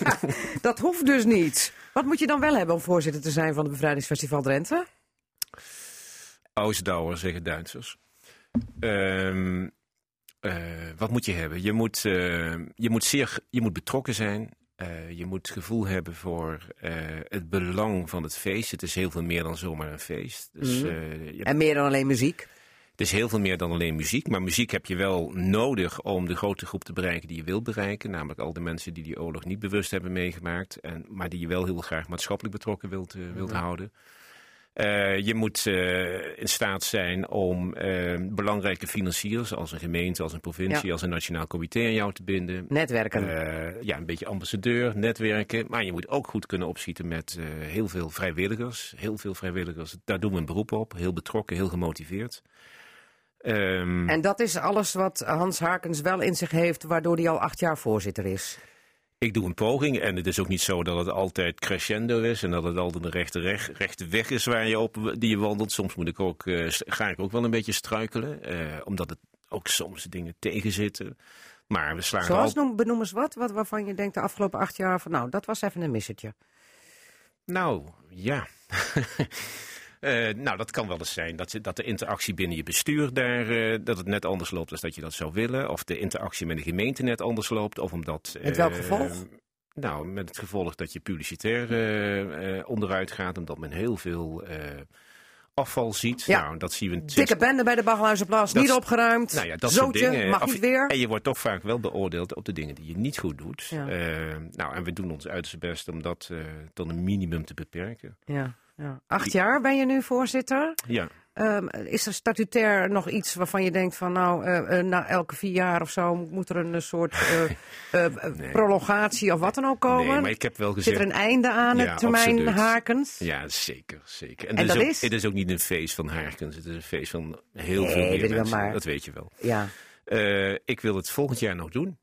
dat hoeft dus niet. Wat moet je dan wel hebben om voorzitter te zijn van het Bevrijdingsfestival Drenthe? Ausdauer, zeggen Duitsers. Ehm, eh, wat moet je hebben? Je moet, eh, je moet, zeer, je moet betrokken zijn. Eh, je moet gevoel hebben voor het belang van het feest. Het is heel veel meer dan zomaar een feest. Dus, je- En meer dan alleen muziek. Het is heel veel meer dan alleen muziek. Maar muziek heb je wel nodig om de grote groep te bereiken die je wilt bereiken. Namelijk al de mensen die die oorlog niet bewust hebben meegemaakt. En, maar die je wel heel graag maatschappelijk betrokken wilt, eh, wilt houden. Eh, je moet eh, in staat zijn om belangrijke financiers, als een gemeente, als een provincie, Ja. als een nationaal comité aan jou te binden. Netwerken. Ja, een beetje ambassadeur, netwerken. Maar je moet ook goed kunnen opschieten met heel veel vrijwilligers. Heel veel vrijwilligers. Daar doen we een beroep op. Heel betrokken, heel gemotiveerd. Ehm, En dat is alles wat Hans Harkens wel in zich heeft, waardoor hij al acht jaar voorzitter is. Ik doe een poging en het is ook niet zo dat het altijd crescendo is en dat het altijd een rechte, reg- rechte weg is waar je op, die je wandelt. Soms moet ik ook, eh, ga ik ook wel een beetje struikelen, eh, omdat het ook soms dingen tegenzitten. Maar we slagen Zoals al... noem, benoem eens wat, wat waarvan je denkt de afgelopen acht jaar van nou, dat was even een missetje. Nou, ja. Eh, nou, dat kan wel eens zijn dat, dat de interactie binnen je bestuur daar, eh, dat het net anders loopt dan dat je dat zou willen. Of de interactie met de gemeente net anders loopt. Of omdat... Met welk eh, gevolg? Nou, met het gevolg dat je publicitair onderuit gaat. Omdat men heel veel afval ziet. Ja. Nou, dat zien we sinds- Dikke bende bij de Baggelhuizenplas, Dat niet opgeruimd. nou ja, dat soort Zootje, dingen. mag niet weer. En je wordt toch vaak wel beoordeeld op de dingen die je niet goed doet. Ja. Nou, en we doen ons uiterste best om dat eh, tot een minimum te beperken. Ja, ja. Acht jaar ben je nu voorzitter. Ja. Ehm, is er statutair nog iets waarvan je denkt van nou, eh, eh, na elke vier jaar of zo moet er een soort eh, Nee. prolongatie of wat dan ook komen? Nee, maar ik heb wel Zit gezegd... er een einde aan Ja, het termijn absoluut. Harkens? Ja, zeker, zeker. En dat is ook, is? Het is ook niet een feest van Harkens. Het is een feest van heel Nee, veel meer mensen. maar- Dat weet je wel. Ja. Ik wil het volgend jaar nog doen.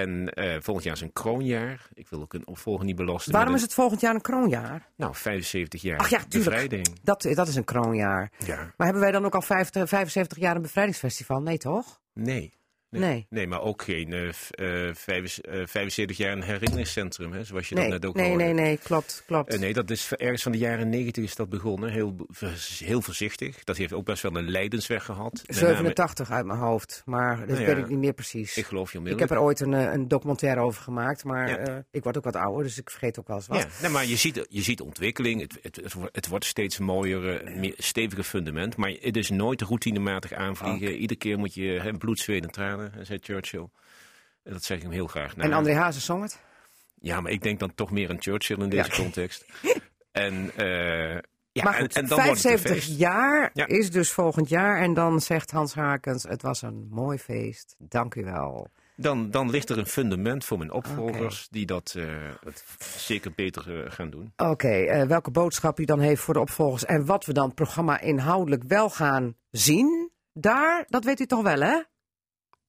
En eh, volgend jaar is een kroonjaar. Ik wil ook een opvolger niet belasten. Waarom is het volgend jaar een kroonjaar? Nou, 75 jaar Ach ja, bevrijding. Dat, dat is een kroonjaar. Ja. Maar hebben wij dan ook al 50, 75 jaar een bevrijdingsfestival? Nee, toch? Nee. Nee. Nee, maar ook geen eh, v- eh, vijf- eh, 75 jaar een herinneringscentrum, hè, zoals je dat Nee, net ook nee, hoorde. nee, nee, klopt, klopt. Eh, nee, dat is ergens van de jaren 90 is dat begonnen. Heel, heel voorzichtig. Dat heeft ook best wel een lijdensweg gehad. Met name- 87 uit mijn hoofd, maar dat Nou ja, weet ik niet meer precies. Ik geloof je Ik onmiddellijk. heb er ooit een, eh, een documentaire over gemaakt, maar Ja. eh, ik word ook wat ouder, dus ik vergeet ook wel eens wat. Ja, nee, maar je ziet, je ziet ontwikkeling. Het, het, het, wordt- het wordt steeds mooier, eh, meer, steviger fundament. Maar het is nooit routinematig aanvliegen. Iedere keer moet je hè, bloed, zweet en tranen, hè, zei Churchill. En dat zeg ik hem heel graag na. En André Hazes zong het? Ja, maar ik denk dan toch meer aan Churchill in deze Ja. context. En, eh, ja, maar en, goed, en dan wordt het een 75 feest. jaar Ja. is dus volgend jaar. En dan zegt Hans Hakens, het was een mooi feest. Dank u wel. Dan, dan ligt er een fundament voor mijn opvolgers die dat eh, zeker beter eh, gaan doen. Oké, eh, welke boodschap u dan heeft voor de opvolgers en wat we dan programma inhoudelijk wel gaan zien, daar, dat weet u toch wel hè?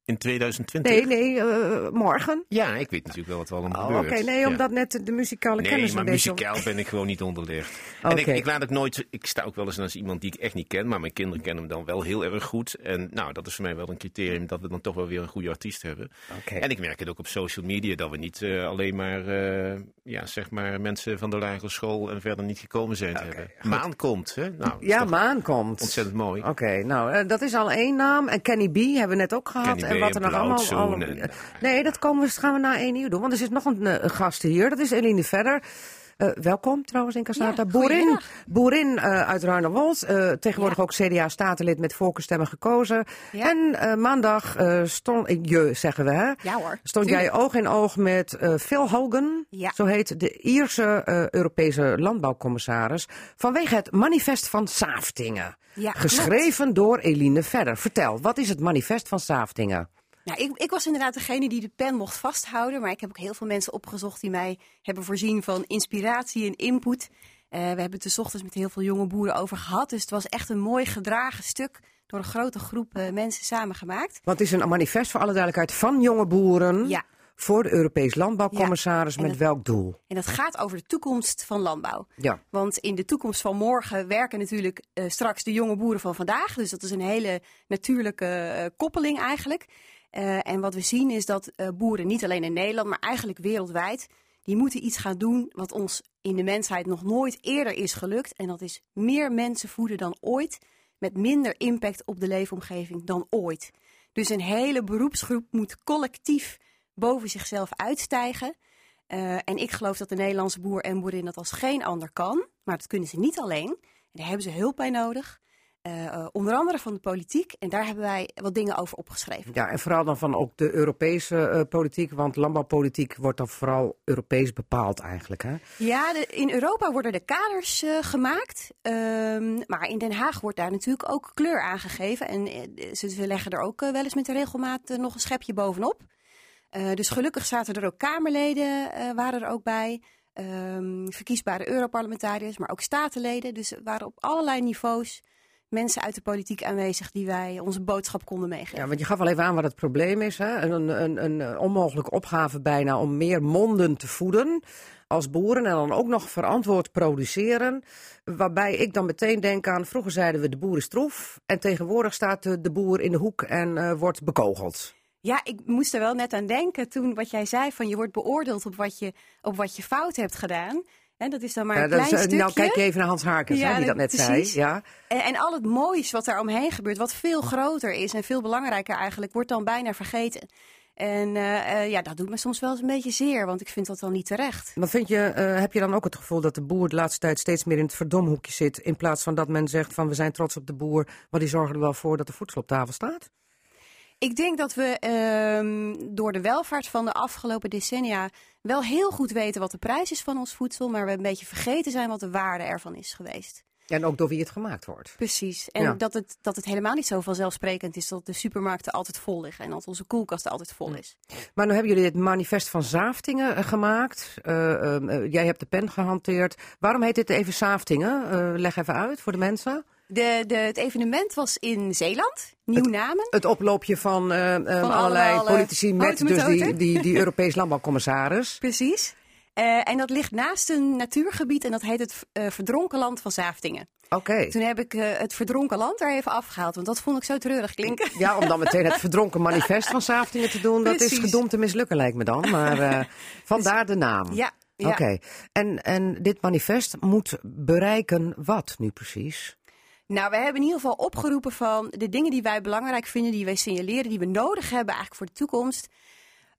In 2020? Nee, nee, eh, morgen. Ja, ik weet natuurlijk wel wat er allemaal Oh, Oké, gebeurt. nee, Ja. omdat net de muzikale Nee, kennis maar een beetje... muzikaal ben ik gewoon niet onderlegd. En ik, Oké. ik laat het nooit. Ik sta ook wel eens als iemand die ik echt niet ken, maar mijn kinderen kennen hem dan wel heel erg goed. En nou, dat is voor mij wel een criterium dat we dan toch wel weer een goede artiest hebben. Oké. En ik merk het ook op social media dat we niet eh, alleen maar, eh, ja, zeg maar mensen van de lagere school en verder niet gekomen zijn te hebben. Maan komt, hè? Nou, Ja, Maan komt. ontzettend mooi. Oké, nou, dat is al één naam. En Kenny B hebben we net ook gehad. En wat er nog allemaal... Nee, dat komen we, gaan we na één uur doen. Want er zit nog een, eh, een gast hier. Dat is Eline Verder. Eh, welkom trouwens in Castrata. Ja, boerin boerin eh, uit Ruinerwold. Eh, tegenwoordig Ja. ook CDA-statenlid met voorkeurstemmen gekozen. Ja. En maandag stond, je zeggen we hè, Ja hoor. stond jij oog in oog met Phil Hogan. Ja. Zo heet de Ierse Europese landbouwcommissaris. Vanwege het manifest van Saaftingen. Ja, Geschreven door Eline Verder. Vertel, wat is het manifest van Saaftingen? Nou, ik, ik was inderdaad degene die de pen mocht vasthouden. Maar ik heb ook heel veel mensen opgezocht die mij hebben voorzien van inspiratie en input. Eh, we hebben het er 's ochtends met heel veel jonge boeren over gehad. Dus het was echt een mooi gedragen stuk door een grote groep eh, mensen samengemaakt. Want het is een manifest voor alle duidelijkheid van jonge boeren. Ja. Voor de Europees landbouwcommissaris. Ja, Met welk doel? En dat gaat over de toekomst van landbouw. Ja. Want in de toekomst van morgen werken natuurlijk eh, straks de jonge boeren van vandaag. Dus dat is een hele natuurlijke koppeling eigenlijk. Eh, en wat we zien is dat eh, boeren niet alleen in Nederland, maar eigenlijk wereldwijd, die moeten iets gaan doen wat ons in de mensheid nog nooit eerder is gelukt. En dat is meer mensen voeden dan ooit, met minder impact op de leefomgeving dan ooit. Dus een hele beroepsgroep moet collectief boven zichzelf uitstijgen. Eh, en ik geloof dat de Nederlandse boer en boerin dat als geen ander kan. Maar dat kunnen ze niet alleen. En daar hebben ze hulp bij nodig. Eh, eh, onder andere van de politiek. En daar hebben wij wat dingen over opgeschreven. Ja, en vooral dan van ook de Europese eh, politiek. Want landbouwpolitiek wordt dan vooral Europees bepaald eigenlijk. Hè? Ja, de- in Europa worden de kaders gemaakt. Ehm, maar in Den Haag wordt daar natuurlijk ook kleur aangegeven. En ze, leggen er ook wel eens met de regelmaat nog een schepje bovenop. Dus gelukkig zaten er ook Kamerleden, waren er ook bij. Ehm, verkiesbare Europarlementariërs, maar ook statenleden. Dus waren op allerlei niveaus mensen uit de politiek aanwezig die wij onze boodschap konden meegeven. Ja, want je gaf al even aan wat het probleem is. Hè? Een, een, een, onmogelijke opgave bijna om meer monden te voeden als boeren. En dan ook nog verantwoord produceren. Waarbij ik dan meteen denk aan, vroeger zeiden we de boer is troef. En tegenwoordig staat de, de boer in de hoek en eh, wordt bekogeld. Ja, ik moest er wel net aan denken toen wat jij zei van je wordt beoordeeld op wat je, op wat je fout hebt gedaan. En dat is dan maar een klein is, eh, stukje. nou, kijk je even naar Hans Harkens, Ja, hè, die dat net precies. zei. Ja. En, en al het moois wat daar omheen gebeurt, wat veel groter is en veel belangrijker eigenlijk, wordt dan bijna vergeten. En eh, eh, ja, dat doet me soms wel eens een beetje zeer, want ik vind dat dan niet terecht. Maar vind je, eh, heb je dan ook het gevoel dat de boer de laatste tijd steeds meer in het verdomhoekje zit? In plaats van dat men zegt van we zijn trots op de boer, maar die zorgen er wel voor dat de voedsel op tafel staat? Ik denk dat we ehm, door de welvaart van de afgelopen decennia wel heel goed weten wat de prijs is van ons voedsel, maar we een beetje vergeten zijn wat de waarde ervan is geweest. En ook door wie het gemaakt wordt. Precies. En Ja. dat, het, dat het helemaal niet zo vanzelfsprekend is dat de supermarkten altijd vol liggen en dat onze koelkast altijd vol is. Maar nu hebben jullie dit manifest van Zaaftingen eh, gemaakt. Eh, ehm, eh, jij hebt de pen gehanteerd. Waarom heet dit even Zaaftingen? Leg even uit voor de mensen. De, de, het evenement was in Zeeland, Nieuw-Namen. Het oploopje van, eh, eh, allerlei politici met dus die, die, die Europees landbouwcommissaris. Precies. Eh, en dat ligt naast een natuurgebied en dat heet het Verdronken Land van Zaaftingen. Oké. Toen heb ik het Verdronken Land er even afgehaald, want dat vond ik zo treurig klinken. Ja, om dan meteen het verdronken manifest van Zaaftingen te doen, dat is gedomd te mislukken lijkt me dan. Maar vandaar de naam. Ja, ja. Oké. En, en dit manifest moet bereiken wat nu precies? Nou, we hebben in ieder geval opgeroepen van de dingen die wij belangrijk vinden, die wij signaleren, die we nodig hebben eigenlijk voor de toekomst.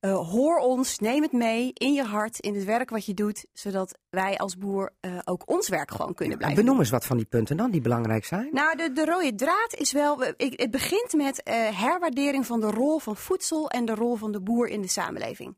Eh, hoor ons, neem het mee in je hart, in het werk wat je doet, zodat wij als boer eh, ook ons werk gewoon kunnen blijven Benoem eens wat van die punten dan die belangrijk zijn. Nou, de, de rode draad is wel. we- Ik, het begint met eh, herwaardering van de rol van voedsel en de rol van de boer in de samenleving.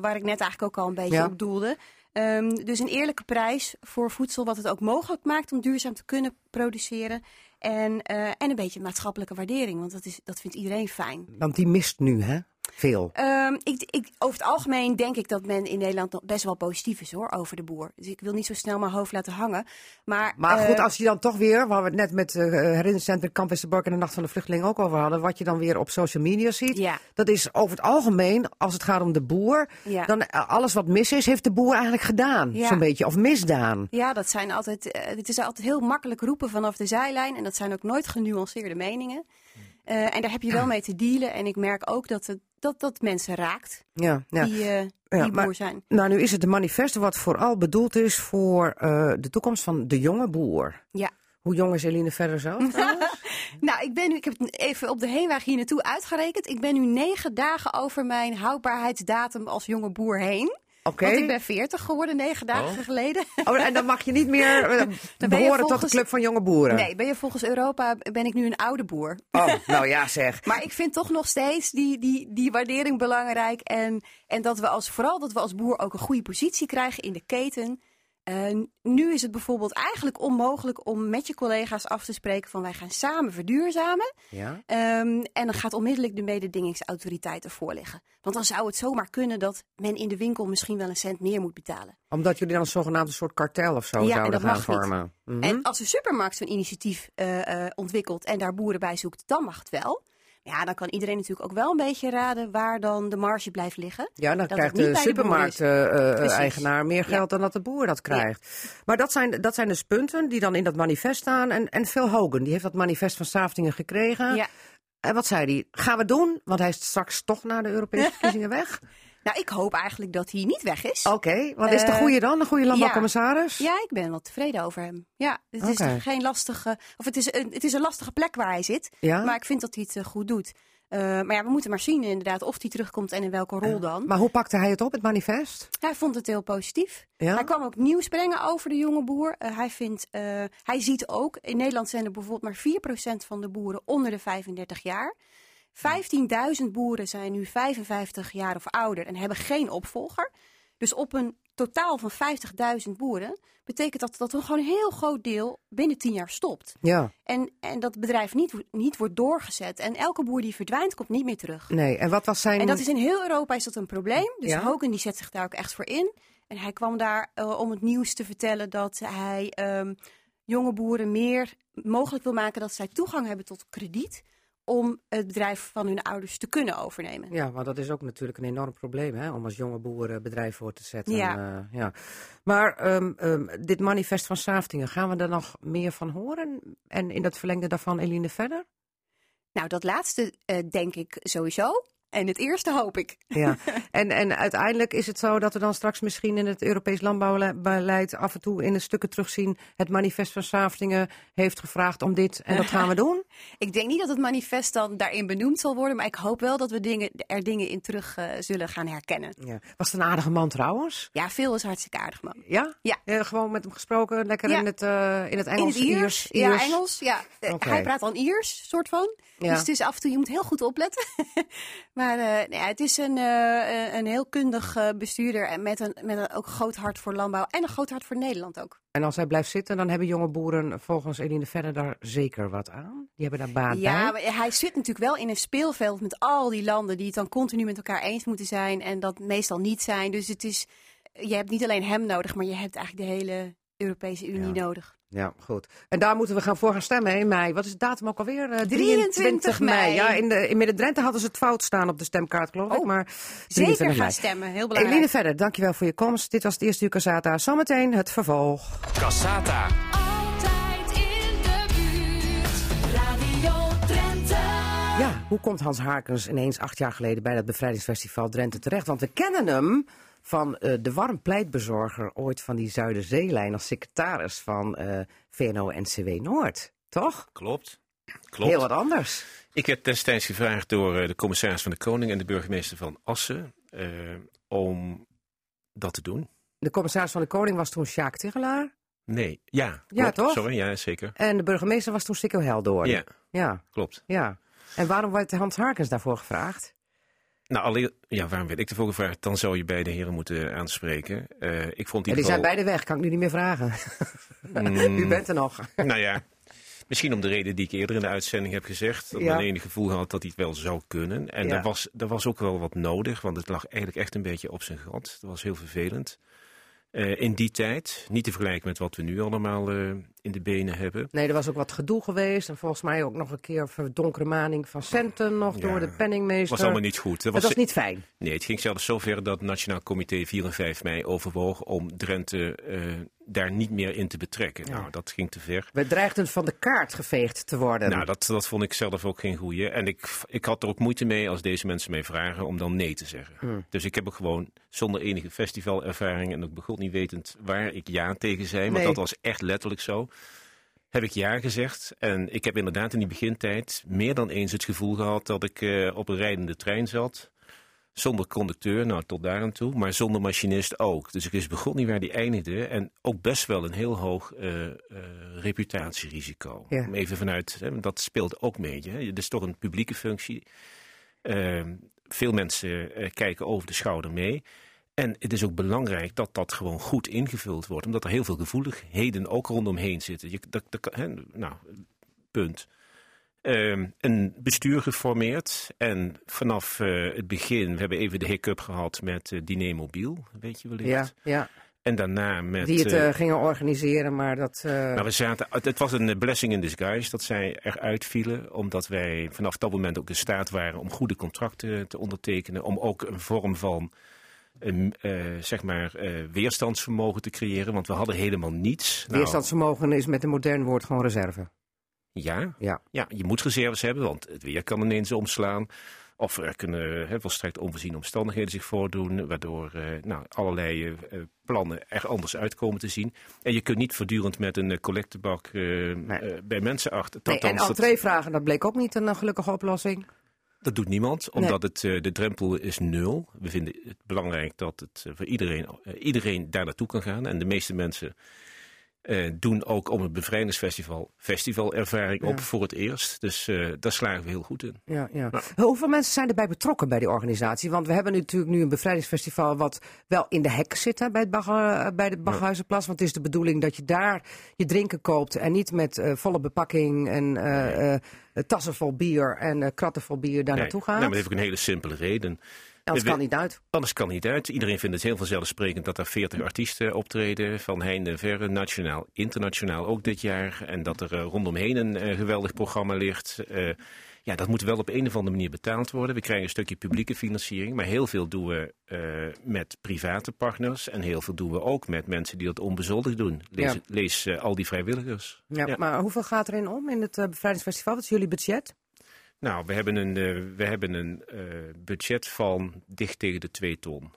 Waar ik net eigenlijk ook al een beetje Ja. op doelde. Ehm, dus een eerlijke prijs voor voedsel, wat het ook mogelijk maakt om duurzaam te kunnen produceren. En, eh, en een beetje maatschappelijke waardering, want dat, is, dat vindt iedereen fijn. Want die mist nu, hè? Veel. Ehm, ik, ik, over het algemeen denk ik dat men in Nederland nog best wel positief is hoor, over de boer. Dus ik wil niet zo snel mijn hoofd laten hangen. Maar, Maar goed, eh, als je dan toch weer, waar we het net met uh, herinneringscentrum Kamp Westerbork en de Nacht van de Vluchteling ook over hadden, wat je dan weer op social media ziet, Ja. dat is over het algemeen, als het gaat om de boer, Ja. dan eh, alles wat mis is, heeft de boer eigenlijk gedaan. Ja. Zo'n beetje, of misdaan. Ja, dat zijn altijd. eh, het is altijd heel makkelijk roepen vanaf de zijlijn. En dat zijn ook nooit genuanceerde meningen. Eh, en daar heb je wel mee te dealen. En ik merk ook dat het, dat, dat mensen raakt Ja, ja. die, eh, Ja, die maar- boer zijn. Nou, nu is het een manifest wat vooral bedoeld is voor eh, de toekomst van de jonge boer. Ja. Hoe jong is Eline verder zelf? Nou, ik, ben nu, ik heb even op de heenweg hier naartoe uitgerekend. Ik ben nu negen dagen over mijn houdbaarheidsdatum als jonge boer heen. Want ik ben 40 geworden negen dagen Oh. geleden. Oh, en dan mag je niet meer eh, je behoren tot de club van jonge boeren. Nee, ben je volgens Europa ben ik nu een oude boer. Oh, nou ja, zeg. Maar ik vind toch nog steeds die, die, die waardering belangrijk. En, en dat we als, vooral dat we als boer ook een goede positie krijgen in de keten. Eh, nu is het bijvoorbeeld eigenlijk onmogelijk om met je collega's af te spreken van wij gaan samen verduurzamen. Ja. Ehm, en dan gaat onmiddellijk de mededingingsautoriteit ervoor liggen. Want dan zou het zomaar kunnen dat men in de winkel misschien wel een cent meer moet betalen. Omdat jullie dan een zogenaamd soort kartel of zo Ja, en zouden dat gaan mag niet. vormen. Mhm. En als de supermarkt zo'n initiatief eh, eh, ontwikkelt en daar boeren bij zoekt, dan mag het wel. Ja, dan kan iedereen natuurlijk ook wel een beetje raden waar dan de marge blijft liggen. Ja, dan dat krijgt de bij de boer is. supermarkt-eigenaar meer Ja. geld dan dat de boer dat krijgt. Maar dat zijn, dat zijn dus punten die dan in dat manifest staan. En, en Phil Hogan, die heeft dat manifest van Saftingen gekregen. Ja. En wat zei hij? Gaan we doen? Want hij is straks toch naar de Europese verkiezingen weg. Nou, ik hoop eigenlijk dat hij niet weg is. Oké, wat is de Eh, goede dan? De goede landbouwcommissaris? Ja, ik ben wel tevreden over hem. Ja, het is geen lastige, of het is, een, het is een lastige plek waar hij zit. Ja? Maar ik vind dat hij het eh, goed doet. Eh, maar ja, we moeten maar zien inderdaad of hij terugkomt en in welke rol dan. Maar hoe pakte hij het op, het manifest? Hij vond het heel positief. Ja? Hij kwam ook nieuws brengen over de jonge boer. Hij, vindt, hij ziet ook, in Nederland zijn er bijvoorbeeld maar 4% van de boeren onder de 35 jaar. 15.000 boeren zijn nu 55 jaar of ouder en hebben geen opvolger. Dus op een totaal van 50.000 boeren betekent dat dat er gewoon een heel groot deel binnen 10 jaar stopt. Ja, En, en dat bedrijf niet, niet wordt doorgezet. En elke boer die verdwijnt, komt niet meer terug. nee. En wat was zijn... En dat is in heel Europa is dat een probleem. Dus Ja? Hogan die zet zich daar ook echt voor in. En hij kwam daar eh, om het nieuws te vertellen dat hij ehm, jonge boeren meer mogelijk wil maken dat zij toegang hebben tot krediet om het bedrijf van hun ouders te kunnen overnemen. Ja, maar dat is ook natuurlijk een enorm probleem, hè, om als jonge boer eh, bedrijf voor te zetten. Ja. Eh, ja. Maar ehm, ehm, dit manifest van Saftingen, gaan we er nog meer van horen? En in dat verlengde daarvan, Eline, verder? Nou, dat laatste eh, denk ik sowieso. En het eerste hoop ik. Ja. en, en uiteindelijk is het zo dat we dan straks misschien in het Europees landbouwbeleid af en toe in de stukken terugzien. Het manifest van Saftingen heeft gevraagd om dit en dat gaan we doen. Ik denk niet dat het manifest dan daarin benoemd zal worden, maar ik hoop wel dat we dingen, er dingen in terug eh, zullen gaan herkennen. Ja. Was het een aardige man trouwens? Ja, veel is hartstikke aardig, man. Ja? Ja. Eh, gewoon met hem gesproken, lekker Ja. in, het, eh, in het Engels. in het Iers. Ja, Iers. Engels. Ja. Eh. Hij praat dan Iers, soort van. Ja. Dus het is af en toe, je moet heel goed opletten. maar ja, het is een, eh, een heel kundig eh, bestuurder en met een, met een ook groot hart voor landbouw en een groot hart voor Nederland ook. En als hij blijft zitten, dan hebben jonge boeren volgens Eline Verder daar zeker wat aan. Die hebben daar baat Ja, bij. maar hij zit natuurlijk wel in een speelveld met al die landen die het dan continu met elkaar eens moeten zijn en dat meestal niet zijn. Dus het is, je hebt niet alleen hem nodig, maar je hebt eigenlijk de hele Europese Unie Ja. nodig. Ja, goed. En daar moeten we gaan voor gaan stemmen in mei. Wat is de datum ook alweer? Eh, 23 mei. Ja, in, de, in Midden-Drenthe hadden ze het fout staan op de stemkaart, geloof ik. Oh, Maar Zeker 23 gaan mei. stemmen, heel belangrijk. Eline Verder, dankjewel voor je komst. Dit was het eerste uur Casata. Zometeen het vervolg. Cassata. Altijd in de buurt. Radio Drenthe. Ja, hoe komt Hans Harkens ineens acht jaar geleden bij dat bevrijdingsfestival Drenthe terecht? Want we kennen hem van eh, de warm pleitbezorger ooit van die Zuiderzeelijn als secretaris van eh, VNO-NCW Noord. Toch? Klopt. Klopt. Heel wat anders. Ik werd destijds gevraagd door eh, de commissaris van de Koning en de burgemeester van Assen om dat te doen. De commissaris van de Koning was toen Sjaak Tigelaar. Nee, ja. Ja, klopt. toch? Sorry, ja, zeker. En de burgemeester was toen Sikko Heldoorn. Ja, ja. klopt. Ja. En waarom werd Hans Harkens daarvoor gevraagd? Nou, alleen, ja, waarom werd ik ervoor gevraagd? Dan zou je beide heren moeten aanspreken. Eh, ik vond Ja, die ieder zijn beide weg, kan ik nu niet meer vragen. Mm, U bent er nog. Nou ja, Misschien om de reden die ik eerder in de uitzending heb gezegd. Dat Ja. men enig gevoel had dat hij het wel zou kunnen. En Ja. er, was, er was ook wel wat nodig, want het lag eigenlijk echt een beetje op zijn gat. Dat was heel vervelend. Eh, in die tijd, niet te vergelijken met wat we nu allemaal eh, in de benen hebben. Nee, er was ook wat gedoe geweest. En volgens mij ook nog een keer verdonkere maning van centen nog Ja, door de penningmeester. was allemaal niet goed. Dat was niet fijn. Nee, het ging zelfs zover dat het Nationaal Comité 4 en 5 mei overwoog om Drenthe eh, daar niet meer in te betrekken. Nou, dat ging te ver. We dreigden van de kaart geveegd te worden. Nou, dat, dat vond ik zelf ook geen goeie. En ik, ik had er ook moeite mee als deze mensen mij vragen om dan nee te zeggen. Hmm. Dus ik heb ook gewoon zonder enige festivalervaring en ook begot niet wetend waar ik ja tegen zei. Want Nee. dat was echt letterlijk zo. Heb ik ja gezegd. En ik heb inderdaad in die begintijd meer dan eens het gevoel gehad dat ik eh, op een rijdende trein zat. Zonder conducteur, nou tot daar aan toe, maar zonder machinist ook. Dus ik wist begon niet waar die eindigde. En ook best wel een heel hoog eh, eh, reputatierisico. Ja. Om even vanuit, hè, dat speelt ook mee. Hè. Het is toch een publieke functie. Ehm, veel mensen kijken over de schouder mee. En het is ook belangrijk dat dat gewoon goed ingevuld wordt. Omdat er heel veel gevoeligheden ook rondomheen zitten. Je, dat, nou, punt. Ehm, een bestuur geformeerd. En vanaf eh, het begin, we hebben even de hiccup gehad met eh Diner Mobiel. Weet je wellicht. ja, ja, En daarna met... die het eh, gingen organiseren, maar dat... nou, we zaten, het het was een blessing in disguise dat zij eruit vielen. Omdat wij vanaf dat moment ook in staat waren om goede contracten te ondertekenen. Om ook een vorm van een, eh, zeg maar, eh, weerstandsvermogen te creëren. Want we hadden helemaal niets. Nou, Weerstandsvermogen is met een modern woord gewoon reserve. ja, Ja. ja, je moet reserves hebben, want het weer kan ineens omslaan. Of er kunnen hè, volstrekt onvoorziene omstandigheden zich voordoen, waardoor eh, nou, allerlei plannen er anders uitkomen te zien. En je kunt niet voortdurend met een collectebak bij mensen achter. Nee, en entree vragen, dat bleek ook niet een gelukkige oplossing. Dat doet niemand, Nee. omdat het, eh, de drempel is nul. We vinden het belangrijk dat het eh, voor iedereen, eh, iedereen daar naartoe kan gaan. En de meeste mensen doen ook om het bevrijdingsfestival festivalervaring op voor het eerst. Dus daar slagen we heel goed in. Ja, ja. Hoeveel mensen zijn erbij betrokken bij die organisatie? Want we hebben natuurlijk nu een bevrijdingsfestival wat wel in de hek zit hè, bij, het Bagge- bij de Baghuizenplas. Want het is de bedoeling dat je daar je drinken koopt en niet met volle bepakking en tassen vol bier en eh, kratten vol bier daar Nee. naartoe gaat. Nou, maar dat heeft ook een hele simpele reden. Anders kan niet uit. Anders kan niet uit. Iedereen vindt het heel vanzelfsprekend dat er 40 artiesten optreden. Van heinde en verre, nationaal, internationaal ook dit jaar. En dat er eh, rondomheen een eh, geweldig programma ligt. Ja, dat moet wel op een of andere manier betaald worden. We krijgen een stukje publieke financiering. Maar heel veel doen we eh, met private partners. En heel veel doen we ook met mensen die dat onbezoldigd doen. Lees, Ja. lees eh, al die vrijwilligers. Ja, Ja. Maar hoeveel gaat erin om in het eh, bevrijdingsfestival? Wat is jullie budget? Nou, we hebben een, we hebben een budget van dicht tegen de 2 ton.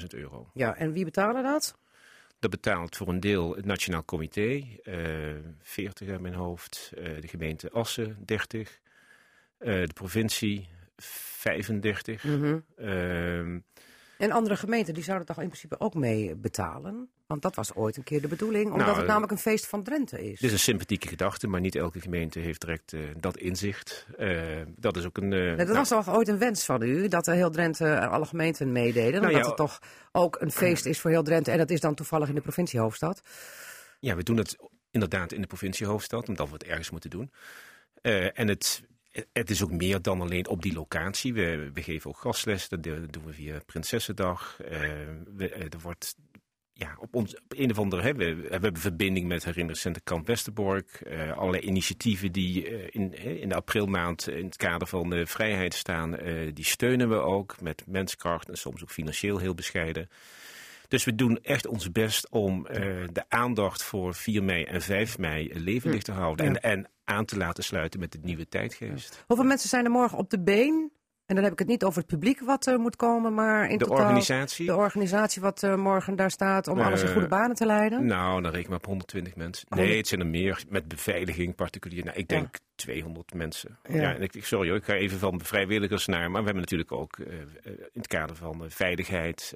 190.000 euro. Ja, en wie betalen dat? Dat betaalt voor een deel het Nationaal Comité, eh 40 uit mijn hoofd. de gemeente Assen, 30. Eh, de provincie, 35. Mhm. Ehm, En andere gemeenten die zouden toch in principe ook mee betalen? Want dat was ooit een keer de bedoeling, omdat Nou, het namelijk een feest van Drenthe is. dit is een sympathieke gedachte, maar niet elke gemeente heeft direct eh, dat inzicht. Eh, dat is ook een... eh, Nee, dat nou, was toch ooit een wens van u, dat heel Drenthe, eh, alle gemeenten meededen. Nou omdat ja, het toch ook een feest is voor heel Drenthe. En dat is dan toevallig in de provinciehoofdstad. Ja, we doen het inderdaad in de provinciehoofdstad, omdat we het ergens moeten doen. Eh, en het, het is ook meer dan alleen op die locatie. We, we geven ook gastles, dat doen we via Prinsessendag. Eh, we, eh, er wordt ja, op, ons, op een of. Hè, we, hebben verbinding met herinneringscentrum Kamp Westerbork. eh, allerlei initiatieven die in, in de aprilmaand in het kader van de vrijheid staan... die steunen we ook met menskracht en soms ook financieel heel bescheiden. Dus we doen echt ons best om eh, de aandacht voor 4 mei en 5 mei levendig te houden. En, en aan te laten sluiten met de nieuwe tijdgeest. Hoeveel mensen zijn er morgen op de been? En dan heb ik het niet over het publiek wat er moet komen, maar in De totaal organisatie? de organisatie wat eh, morgen daar staat om alles in Eh, goede banen te leiden. Nou, dan reken maar op 120 mensen. Nee, het zijn er meer. Met beveiliging particulier. Nou, ik Ja. denk 200 mensen. Ja. Ja. en ik, sorry hoor, ik ga even van vrijwilligers naar. Maar we hebben natuurlijk ook eh, eh, in het kader van eh, veiligheid...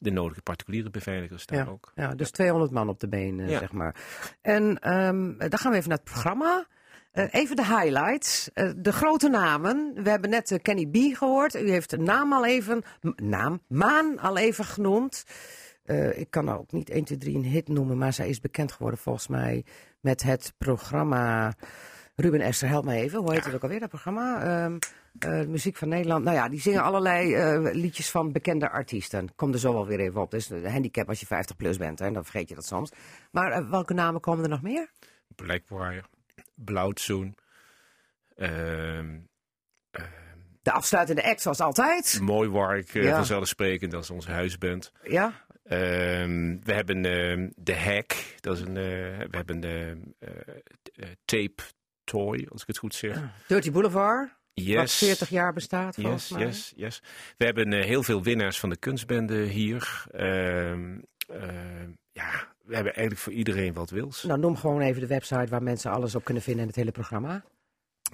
de nodige particuliere beveiligers daar Ja, ook. ja, dus 200 man op de been, eh, Ja. zeg maar. En ehm, dan gaan we even naar het programma. Eh, even de highlights. Eh, de grote namen. We hebben net Kenny B gehoord. U heeft de naam al even, naam, Maan al even genoemd. ik kan ook niet 1, 2, 3 een hit noemen, maar zij is bekend geworden volgens mij met het programma. Ruben Esther, help mij even. Hoe heet het ook alweer, dat programma? Ehm, eh, muziek van Nederland. Nou ja, die zingen allerlei eh, liedjes van bekende artiesten. Kom er zo wel weer even op. Dus een handicap als je 50 plus bent, hè, dan vergeet je dat soms. Maar eh, welke namen komen er nog meer? Blackwater, Blauwtsoen. Ehm De afsluitende act, zoals altijd. mooi Wark, Ja. vanzelfsprekend, dat is onze huisband. Ja, Ehm, we hebben ehm, de Hack, dat is een, we hebben de Tape Toy, als ik het goed zeg. Dirty Boulevard. Wat Yes. 40 jaar bestaat, volgens Yes, mij. yes, yes. We hebben eh, heel veel winnaars van de kunstbende hier. Ehm, ehm, ja, we hebben eigenlijk voor iedereen wat wils. Nou, noem gewoon even de website waar mensen alles op kunnen vinden en het hele programma.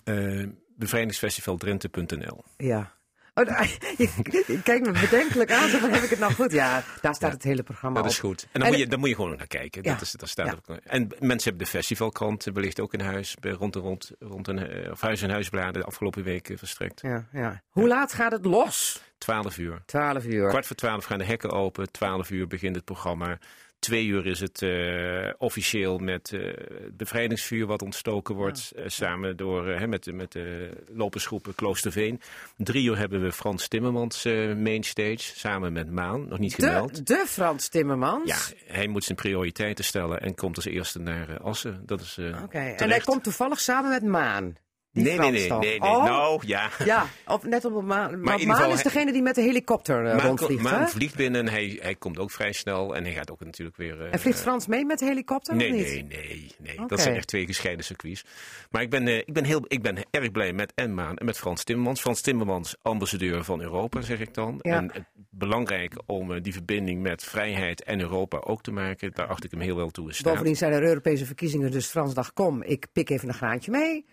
Uh, bevrijdingsfestivaldrenthe.nl Ja. Oh, je, kijkt me bedenkelijk aan, zo van heb ik het nou goed? Ja, daar staat het hele programma Dat is op. goed. En dan, En- moet, je, dan moet je gewoon naar kijken. Ja. Dat is, dat staat Ja. op- en mensen hebben de festivalkrant wellicht ook in huis, rond en rond, rond een, eh, of huis en huisbladen de afgelopen weken verstrekt. Ja, ja. Hoe laat gaat het los? 12 uur. 12 uur. Kwart voor 12 gaan de hekken open. 12 uur begint het programma. Twee uur is het eh, officieel met eh, het bevrijdingsvuur wat ontstoken wordt. eh, samen door, hè, met, de- met de lopersgroepen Kloosterveen. Drie uur hebben we Frans Timmermans mainstage. Samen met Maan. Nog niet gemeld. De, de Frans Timmermans. Ja, hij moet zijn prioriteiten stellen en komt als eerste naar Assen. Dat is Oké, en hij komt toevallig samen met Maan. Nee, nee, nee, nee. Oh, Nou, ja. Ja, of net op een Maan. Maar Maan is degene die met de helikopter eh, Maan, rondvliegt, Maan hè? vliegt binnen en hij, hij komt ook vrij snel. En hij gaat ook natuurlijk weer... eh, En vliegt Frans mee met de helikopter Nee, of niet? nee, nee, nee. Dat zijn echt twee gescheiden circuits. Maar ik ben, eh, ik, ben heel, ik ben erg blij met en Maan en met Frans Timmermans. Frans Timmermans, ambassadeur van Europa, zeg ik dan. Ja. En het belangrijk om eh, die verbinding met vrijheid en Europa ook te maken. Daar acht ik hem heel wel toe in staat. Bovendien zijn er Europese verkiezingen, dus Frans dacht, kom, ik pik even een graantje mee.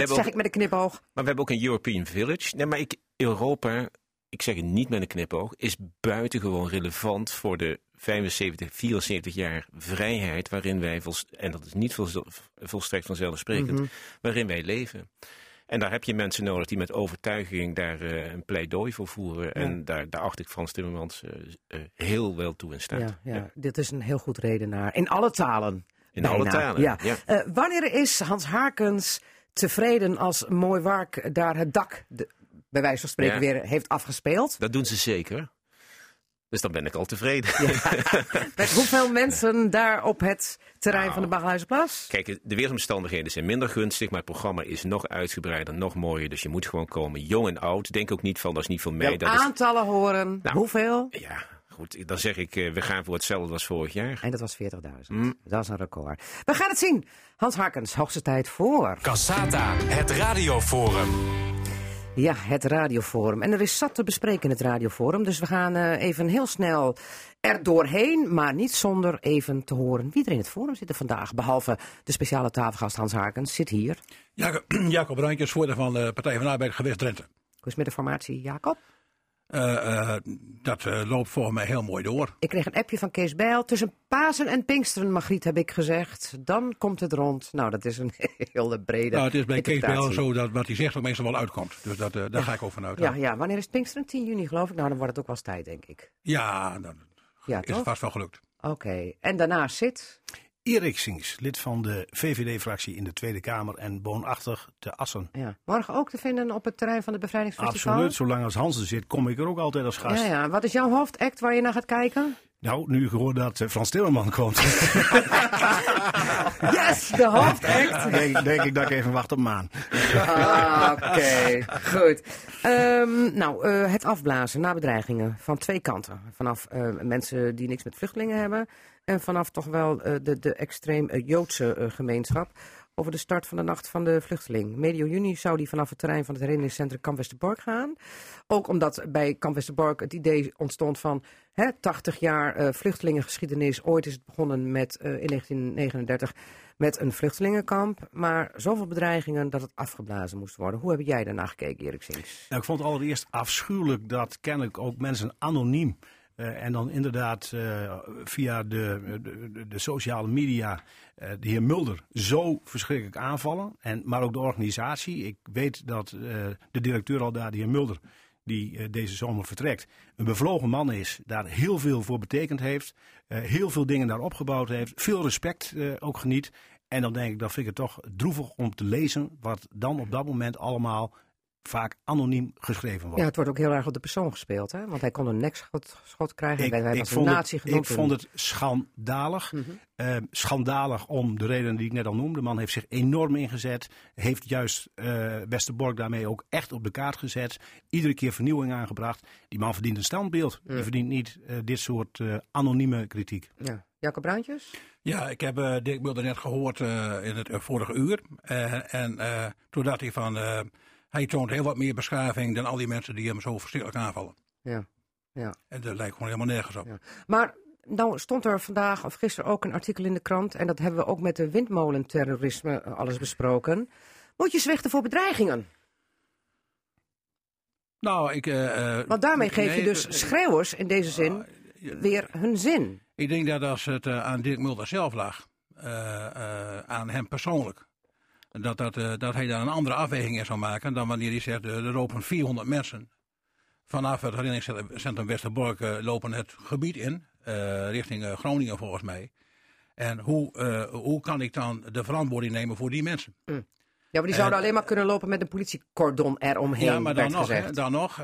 Dat zeg ook- ik met een knipoog. Maar we hebben ook een European Village. Nee, maar ik, Europa, ik zeg het niet met een knipoog, is buitengewoon relevant voor de 75, 74 jaar vrijheid waarin wij, en dat is niet vol- volstrekt vanzelfsprekend, Mhm. waarin wij leven. En daar heb je mensen nodig die met overtuiging daar eh, een pleidooi voor voeren. En daar, daar acht ik Frans Timmermans eh, eh, heel wel toe in staat. Ja, ja, Ja. dit is een heel goed redenaar. In alle talen. In bijna. alle talen, Ja. wanneer is Hans Harkens tevreden als Mooi Wark daar het dak, de- bij wijze van spreken, Ja. weer heeft afgespeeld? Dat doen ze zeker. Dus dan ben ik al tevreden. Met hoeveel mensen daar op het terrein Nou. van de Baghuizenplas? Kijk, de weersomstandigheden zijn minder gunstig, maar het programma is nog uitgebreider, nog mooier. Dus je moet gewoon komen, jong en oud. Denk ook niet van, dat is niet voor mij. Dat is, aantallen horen. Nou. Hoeveel? ja, goed, dan zeg ik, eh, we gaan voor hetzelfde als vorig jaar. En dat was 40.000. Mm. Dat is een record. We gaan het zien. Hans Harkens, hoogste tijd voor. Cassata, het radioforum. Ja, het radioforum. En er is zat te bespreken in het radioforum. Dus we gaan eh, even heel snel er doorheen. Maar niet zonder even te horen wie er in het forum zit vandaag. Behalve de speciale tafelgast Hans Harkens zit hier. Jacob, Jacob Randjes, voorzitter van de Partij van de Arbeid Gewest Drenthe. Hoe is het met de formatie, Jacob? Eh, eh, dat eh, loopt volgens mij heel mooi door. Ik kreeg een appje van Kees Bijl. Tussen Pasen en Pinksteren, Margriet, heb ik gezegd. Dan komt het rond. Nou, dat is een hele brede Nou, het is bij Kees interpretatie. zo dat wat hij zegt ook meestal wel uitkomt. Dus dat, daar ga ik ook vanuit. Ja, ja, wanneer is Pinksteren? 10 juni geloof ik. Nou, dan wordt het ook wel eens tijd, denk ik. ja dan Ja, is het vast wel gelukt. Oké. En daarna zit... Erik Sings, lid van de VVD-fractie in de Tweede Kamer en woonachtig te Assen. Ja. Morgen ook te vinden op het terrein van de Bevrijdingsfestival? Absoluut, zolang als Hans er zit, kom ik er ook altijd als gast. Ja, ja. Wat is jouw hoofdact waar je naar gaat kijken? Nou, nu gehoord dat eh, Frans Timmerman komt, Yes, de hoofdact. denk, denk ik dat ik even wacht op Maan. Ah, Oké, goed. Ehm, nou, eh, het afblazen na bedreigingen van twee kanten. Vanaf eh, mensen die niks met vluchtelingen hebben. En vanaf toch wel eh, de, de extreem Joodse eh, gemeenschap. Over de start van de Nacht van de Vluchteling. Medio juni zou die vanaf het terrein van het herinneringscentrum Kamp Westerbork gaan. Ook omdat bij Kamp Westerbork het idee ontstond van hè, 80 jaar eh, vluchtelingengeschiedenis. Ooit is het begonnen met, eh, in 1939 met een vluchtelingenkamp. Maar zoveel bedreigingen dat het afgeblazen moest worden. Hoe heb jij daarna gekeken, Erik Sings? Nou, ik vond het allereerst afschuwelijk dat kennelijk ook mensen anoniem eh, en dan inderdaad eh, via de, de, sociale media eh, de heer Mulder zo verschrikkelijk aanvallen. En, maar ook de organisatie. Ik weet dat de directeur al daar, de heer Mulder, die deze zomer vertrekt, een bevlogen man is, daar heel veel voor betekend heeft, heel veel dingen daar opgebouwd heeft, veel respect ook geniet. En dan denk ik, dat vind ik het toch droevig om te lezen wat dan op dat moment allemaal vaak anoniem geschreven wordt. Ja, het wordt ook heel erg op de persoon gespeeld, hè? Want hij kon een nekschot schot krijgen. Ik, hij ik vond een het, ik vond het schandalig. Mhm. Eh, schandalig om de redenen die ik net al noemde. De man heeft zich enorm ingezet. Heeft juist eh Westerbork daarmee ook echt op de kaart gezet. Iedere keer vernieuwing aangebracht. Die man verdient een standbeeld. Die verdient niet eh, dit soort eh, anonieme kritiek. Ja. Jacob Bruintjes? Ja, ik heb eh, Dirk Mulder net gehoord eh, in het vorige uur. Eh, en eh, toen dacht hij van, eh, hij toont heel wat meer beschaving dan al die mensen die hem zo verschrikkelijk aanvallen. Ja. ja. En dat lijkt gewoon helemaal nergens op. Ja. Maar nou stond er vandaag of gisteren ook een artikel in de krant. En dat hebben we ook met de windmolenterrorisme eh, alles besproken. Moet je zwichten voor bedreigingen? Nou, ik... eh, eh, Want daarmee geef je dus schreeuwers in deze zin weer hun zin. Ik denk dat als het aan Dirk Mulder zelf lag, aan hem persoonlijk, dat, dat, eh, dat hij daar een andere afweging in zou maken dan wanneer hij zegt, eh, er lopen 400 mensen vanaf het herinneringscentrum Westerbork eh, lopen het gebied in, richting Groningen volgens mij. En hoe, hoe kan ik dan de verantwoording nemen voor die mensen? Ja, maar die zouden alleen maar kunnen lopen met een politiecordon eromheen, ja, maar dan nog, hè, dan nog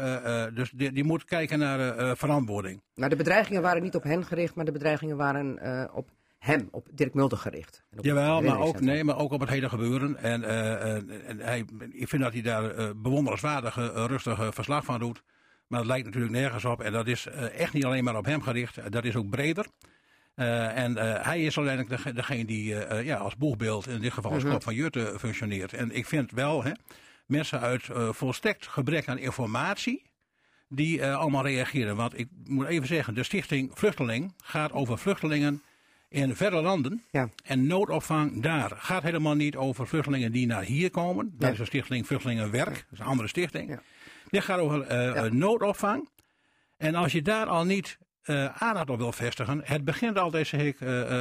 dus die, die moet kijken naar verantwoording. Maar de bedreigingen waren niet op hen gericht, maar de bedreigingen waren op hem, op Dirk Mulder gericht. Jawel, maar ook, nee, maar ook op het hele gebeuren. En, eh, en hij, ik vind dat hij daar eh bewonderenswaardige, eh, rustige verslag van doet. Maar het lijkt natuurlijk nergens op. En dat is echt niet alleen maar op hem gericht. Dat is ook breder. En hij is uiteindelijk dege- degene die ja, als boegbeeld, in dit geval als Mhm. kop van Jutte, functioneert. En ik vind wel, hè, mensen uit volstrekt gebrek aan informatie, die allemaal reageren. Want ik moet even zeggen, de stichting Vluchteling gaat over vluchtelingen in verre landen. Ja. En noodopvang daar gaat helemaal niet over vluchtelingen die naar hier komen. Dat Ja. is een stichting Vluchtelingenwerk, dat is een andere stichting. Ja. Dit gaat over eh, eh, noodopvang. En als je daar al niet eh, aandacht op wil vestigen, het begint altijd zeg ik,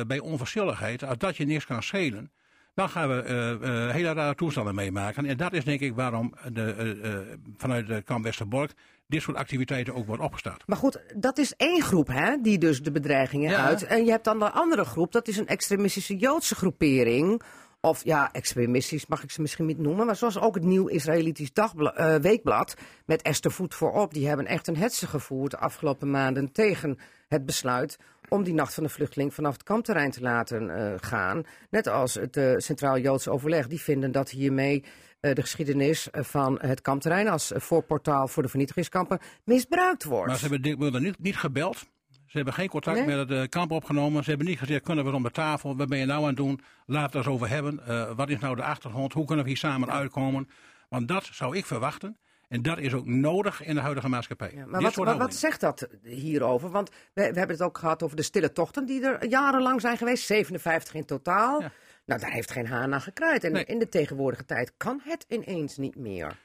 bij onverschilligheid. Als dat je niks kan schelen, dan gaan we hele rare toestanden meemaken. En dat is denk ik waarom de, vanuit de kamp Westerbork dit soort activiteiten ook wordt opgestart. Maar goed, dat is één groep hè, die dus de bedreigingen Ja. uit. En je hebt dan de andere groep, dat is een extremistische Joodse groepering. Of ja, extremistisch mag ik ze misschien niet noemen. Maar zoals ook het Nieuw Israëlitisch Dagbla- eh, Weekblad. Met Esther Voet voorop. Die hebben echt een hetze gevoerd de afgelopen maanden tegen het besluit. om die nacht van de vluchteling vanaf het kampterrein te laten eh, gaan. Net als het eh, Centraal Joods Overleg. Die vinden dat hiermee de geschiedenis eh, van het kampterrein. als eh, voorportaal voor de vernietigingskampen misbruikt wordt. Maar ze hebben Mulder niet, niet gebeld. Ze hebben geen contact Nee? met het eh, kamp opgenomen. Ze hebben niet gezegd, kunnen we om de tafel, wat ben je nou aan het doen? Laten we het eens over hebben. Eh, wat is nou de achtergrond? Hoe kunnen we hier samen uitkomen? Want dat zou ik verwachten. En dat is ook nodig in de huidige maatschappij. Ja, maar wat, wat, zegt dat hierover? Want we, we hebben het ook gehad over de stille tochten die er jarenlang zijn geweest. 57 in totaal. Ja. Nou, daar heeft geen haan aan gekraaid. En Nee. in de tegenwoordige tijd kan het ineens niet meer.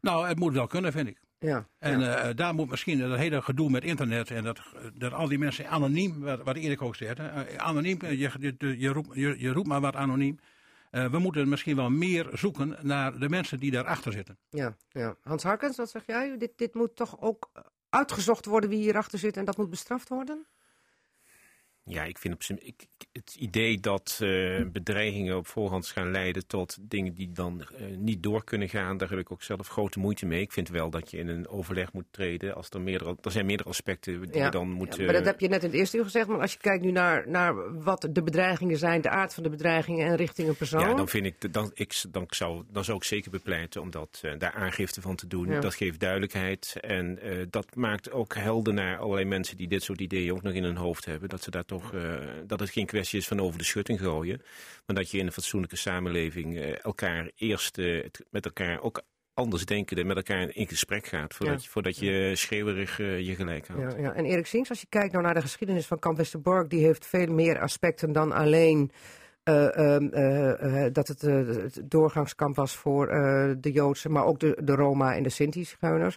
Nou, het moet wel kunnen, vind ik. Ja, En ja. eh, daar moet misschien dat hele gedoe met internet en dat, dat al die mensen anoniem, wat, wat Erik ook zegt, hè, eh, anoniem, eh, je, je, je, roept, je, je roept maar wat anoniem. We moeten misschien wel meer zoeken naar de mensen die daarachter zitten. ja, ja. Hans Harkens, wat zeg jij? Dit, dit moet toch ook uitgezocht worden wie hierachter zit en dat moet bestraft worden? Ja, ik vind op ik, het idee dat eh, bedreigingen op voorhand gaan leiden tot dingen die dan eh, niet door kunnen gaan, daar heb ik ook zelf grote moeite mee. Ik vind wel dat je in een overleg moet treden als er meerdere, er zijn meerdere aspecten die je dan moet. Ja, maar dat eh, heb je net in het eerste uur gezegd. Maar als je kijkt nu naar, naar wat de bedreigingen zijn, de aard van de bedreigingen en richting een persoon. Ja, dan vind ik, dan, ik, dan, zou, dan zou ik zeker bepleiten om dat, daar aangifte van te doen. Ja. Dat geeft duidelijkheid en dat maakt ook helder naar allerlei mensen die dit soort ideeën ook nog in hun hoofd hebben. Dat, ze daar toch, eh, dat het geen kwestie is van over de schutting gooien, maar dat je in een fatsoenlijke samenleving eh, elkaar eerst eh, met elkaar ook anders denken en met elkaar in gesprek gaat voordat, Ja. je, voordat je schreeuwerig je gelijk houdt. Ja, ja. En Erik Sings, als je kijkt nou naar de geschiedenis van Kamp Westerbork, die heeft veel meer aspecten dan alleen eh, ehm, eh, eh, dat het het doorgangskamp was voor de Joodse, maar ook de, de Roma en de Sinti-schuiners.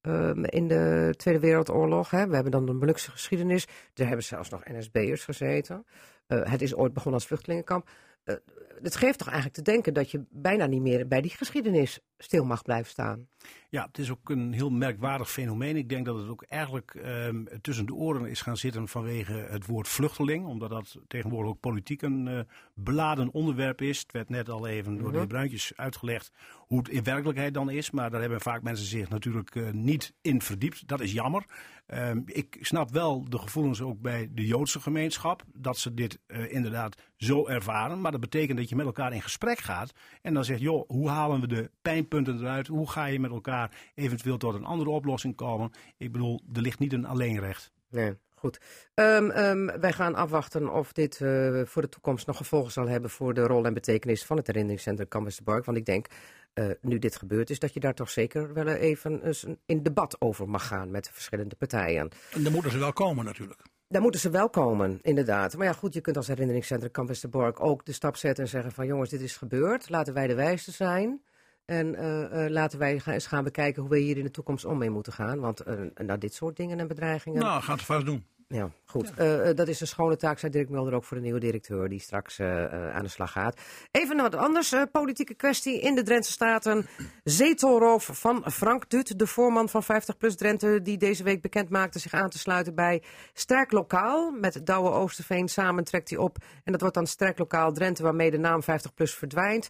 Ehm, in de Tweede Wereldoorlog. Hè. We hebben dan de Molukse geschiedenis. Er hebben zelfs nog NSB'ers gezeten. Eh, het is ooit begonnen als vluchtelingenkamp. Eh, het geeft toch eigenlijk te denken dat je bijna niet meer bij die geschiedenis stil mag blijven staan. Ja, het is ook een heel merkwaardig fenomeen. Ik denk dat het ook eigenlijk ehm, tussen de oren is gaan zitten vanwege het woord vluchteling. Omdat dat tegenwoordig ook politiek een eh, beladen onderwerp is. Het werd net al even door de heer Bruintjes uitgelegd hoe het in werkelijkheid dan is. Maar daar hebben vaak mensen zich natuurlijk eh, niet in verdiept. Dat is jammer. Ehm, ik snap wel de gevoelens ook bij de Joodse gemeenschap. Dat ze dit eh, inderdaad zo ervaren. Maar dat betekent dat je met elkaar in gesprek gaat. En dan zegt, joh, hoe halen we de pijnpunten eruit? Hoe ga je met elkaar eventueel tot een andere oplossing komen? Ik bedoel, er ligt niet een alleenrecht. Nee, goed. Ehm, ehm, wij gaan afwachten of dit eh, voor de toekomst nog gevolgen zal hebben voor de rol en betekenis van het herinneringscentrum Can Westerbork. Want ik denk, eh, nu dit gebeurd is, dat je daar toch zeker wel even eens in debat over mag gaan met de verschillende partijen. En dan moeten ze wel komen natuurlijk. Daar moeten ze wel komen, inderdaad. Maar ja, goed, je kunt als herinneringscentrum Kamp Westerbork ook de stap zetten en zeggen van jongens, dit is gebeurd. Laten wij de wijste zijn. En eh, eh, laten wij ga- eens gaan bekijken hoe we hier in de toekomst om mee moeten gaan. Want eh nou, dit soort dingen en bedreigingen. Nou, gaat het vast doen. Ja, goed. Eh, eh, dat is een schone taak, zei Dirk Mulder ook voor de nieuwe directeur die straks eh, aan de slag gaat. Even naar wat anders, politieke kwestie in de Drentse Staten. Zetelroof van Frank Dut, de voorman van 50PLUS Drenthe, die deze week bekend maakte zich aan te sluiten bij Sterk Lokaal. Met Douwe Oosterveen samen trekt hij op. En dat wordt dan Sterk Lokaal Drenthe, waarmee de naam 50PLUS verdwijnt.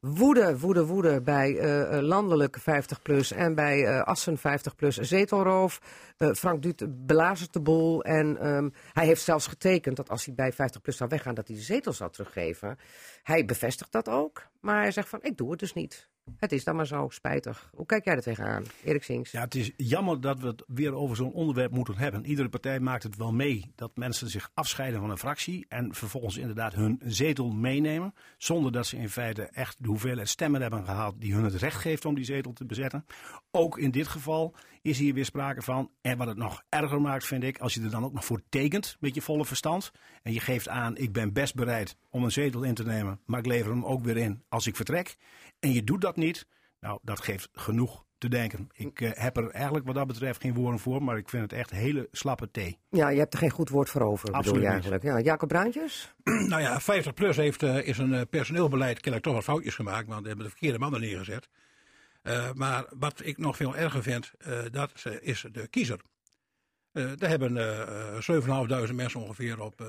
Woede, woede, woede bij eh, landelijke 50PLUS en bij eh, Assen 50PLUS zetelroof. Eh, Frank Duut belazert de boel en ehm, hij heeft zelfs getekend dat als hij bij 50PLUS zou weggaan, dat hij de zetel zou teruggeven. Hij bevestigt dat ook, maar hij zegt van ik doe het dus niet. Het is dan maar zo, spijtig. Hoe kijk jij er tegenaan, Erik Sings? Ja, het is jammer dat we het weer over zo'n onderwerp moeten hebben. Iedere partij maakt het wel mee dat mensen zich afscheiden van een fractie en vervolgens inderdaad hun zetel meenemen. Zonder dat ze in feite echt de hoeveelheid stemmen hebben gehaald die hun het recht geeft om die zetel te bezetten. Ook in dit geval is hier weer sprake van. En wat het nog erger maakt, vind ik, als je er dan ook nog voor tekent met je volle verstand. En je geeft aan, ik ben best bereid om een zetel in te nemen, maar ik lever hem ook weer in als ik vertrek. En je doet dat niet. Nou, dat geeft genoeg te denken. Ik eh, heb er eigenlijk wat dat betreft geen woorden voor, maar ik vind het echt hele slappe thee. Ja, je hebt er geen goed woord voor over, bedoel Absoluut je niet. eigenlijk. Ja, Jacob Bruintjes? Nou ja, 50PLUS heeft, eh, is een eh, personeelbeleid kennelijk toch wat foutjes gemaakt, want ze hebben de verkeerde mannen neergezet. Eh, maar wat ik nog veel erger vind, eh, dat is de kiezer. Eh daar hebben eh, eh, 7.500 mensen ongeveer op eh,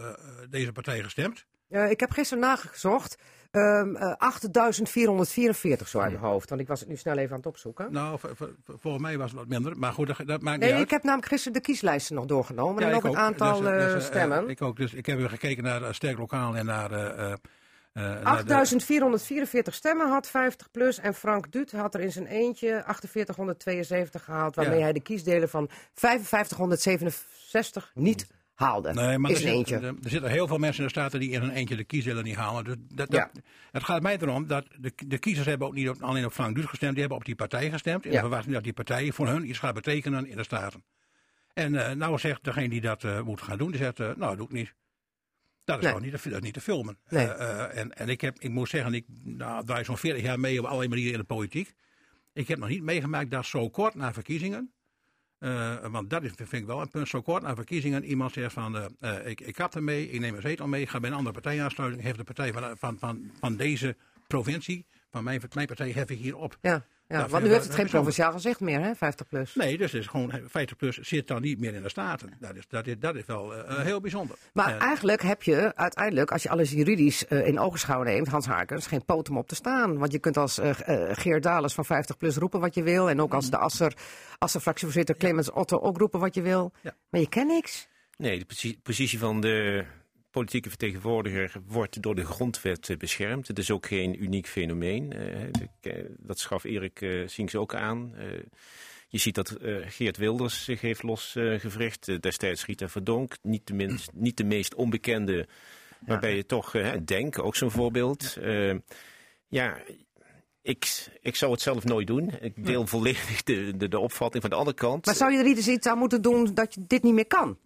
deze partij gestemd. Ik heb gisteren nagezocht. Ehm eh, 8444 zo uit mijn hoofd. Want ik was het nu snel even aan het opzoeken. Nou, volgens mij was het wat minder, maar goed, dat, dat maakt Nee, niet uit. ik heb namelijk gisteren de kieslijsten nog doorgenomen. en ook ik het aantal Dus, eh, dus, stemmen. ik ook, dus ik heb weer gekeken naar Sterk Lokaal en naar... eh, eh, naar de- 8444 stemmen had 50 plus. En Frank Duut had er in zijn eentje 4872 gehaald. Waarmee Ja. hij de kiesdelen van 5567 niet haalde. Nee, maar er, zit- er, er zitten heel veel mensen in de Staten die in een eentje de kiesdelen niet halen. Dus dat, dat, Het gaat mij erom dat de, de kiezers hebben ook niet op, alleen op Frank Duus gestemd, die hebben op die partij gestemd. In Ja. de verwachting dat die partij voor hun iets gaat betekenen in de Staten. En eh, nou zegt degene die dat eh, moet gaan doen, die zegt, eh, nou, doe ik niet. Dat is Nee. gewoon niet, te- niet te filmen. Nee. Eh, eh, en, en ik, heb, ik moet zeggen, ik nou, draai zo'n 40 jaar mee op allerlei manieren in de politiek. Ik heb nog niet meegemaakt dat zo kort na verkiezingen eh, want dat is, vind ik wel een punt. Zo kort na verkiezingen iemand zegt van ik, ik kap ermee, ik neem een zetel mee, ik ga bij een andere partij aansluiten. Heeft de partij van, van, van, van deze provincie, van mijn, mijn partij, hef ik hier op. Ja, ja. Want nu heeft het geen provinciaal gezicht meer, hè? 50 plus. Nee, dus het is gewoon 50 plus zit dan niet meer in de Staten. Dat is, dat is, dat is wel eh, eh, heel bijzonder. Maar eigenlijk heb je uiteindelijk, als je alles juridisch eh, in ogenschouw neemt, Hans Harkens, geen poot om op te staan. Want je kunt als Geert Dales van 50 plus roepen wat je wil. En ook als de Asser, Asser fractievoorzitter Clemens Otto ook roepen wat je wil. Ja. Maar je kent niks. Nee, de posi- positie van de politieke vertegenwoordiger wordt door de grondwet eh, beschermd. Het is ook geen uniek fenomeen. Eh, dat schaf Erik eh Sinks ook aan. Je ziet dat Geert Wilders zich heeft losgevricht. Destijds Rita Verdonk, niet de, minst, niet de meest onbekende. Waarbij je toch, eh, Denk, ook zo'n voorbeeld. Ja, ik, ik zou het zelf nooit doen. Ik deel volledig de, de, de opvatting van de andere kant. Maar zou je er niet eens iets aan moeten doen dat je dit niet meer kan?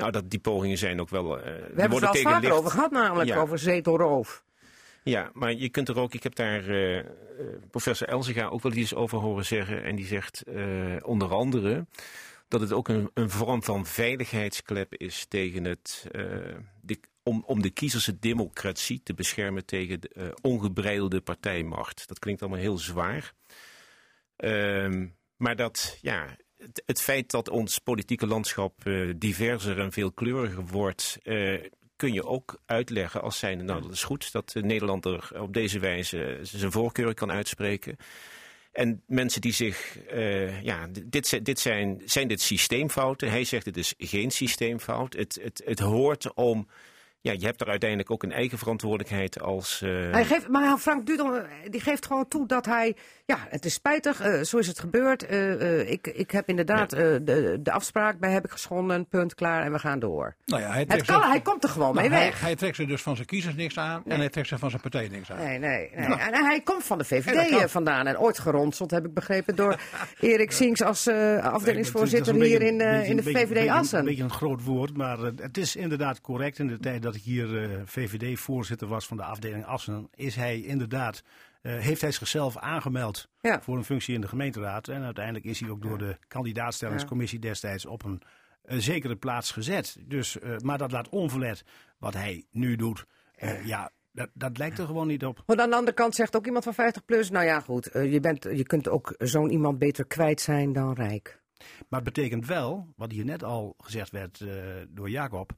Nou, dat, die pogingen zijn ook wel. eh, We hebben het wel tegen vaker licht- over gehad, namelijk Ja. over zetelroof. Ja, maar je kunt er ook. Ik heb daar eh, eh, professor Elzega ook wel iets over horen zeggen. En die zegt onder andere dat het ook een, een vorm van veiligheidsklep is tegen het. de, om, om de kiezers democratie te beschermen tegen de ongebreidelde partijmacht. Dat klinkt allemaal heel zwaar. Ehm, Maar dat, ja, het, feit dat ons politieke landschap eh, diverser en veelkleuriger wordt, eh, kun je ook uitleggen als zijnde, nou dat is goed dat eh, Nederland er op deze wijze zijn voorkeur kan uitspreken. En mensen die zich, ja, dit, dit zijn, zijn dit systeemfouten? Hij zegt het is geen systeemfout. Het, het, het hoort om, ja, je hebt er uiteindelijk ook een eigen verantwoordelijkheid als... eh, Hij geeft, maar Frank Dudel eh, die geeft gewoon toe dat hij... Ja, het is spijtig, eh, zo is het gebeurd. Eh, eh, ik, ik heb inderdaad eh, de, de afspraak bij heb ik geschonden, punt, klaar en we gaan door. Nou ja, hij Het trekt, kan, zich- hij komt er gewoon nou, mee hij, weg. hij trekt zich dus van zijn kiezers niks aan en hij trekt zich van zijn partij niks aan. Nee, nee, nee. Nou. En hij komt van de VVD vandaan. En ooit geronseld, heb ik begrepen, door Erik Sinks als eh, afdelingsvoorzitter hier in, beetje- in de een beetje- VVD beetje- Assen. Een beetje een groot woord, maar het is inderdaad correct. In de tijd dat ik hier eh, VVD-voorzitter was van de afdeling Assen, is hij inderdaad, eh, heeft hij zichzelf aangemeld Ja. voor een functie in de gemeenteraad. En uiteindelijk is hij ook door de kandidaatstellingscommissie destijds op een, een zekere plaats gezet. Dus, eh, maar dat laat onverlet wat hij nu doet. Ja, dat, dat lijkt er gewoon niet op. Want aan de andere kant zegt ook iemand van 50 plus, nou ja goed, je, bent, je kunt ook zo'n iemand beter kwijt zijn dan rijk. Maar het betekent wel, wat hier net al gezegd werd door Jacob.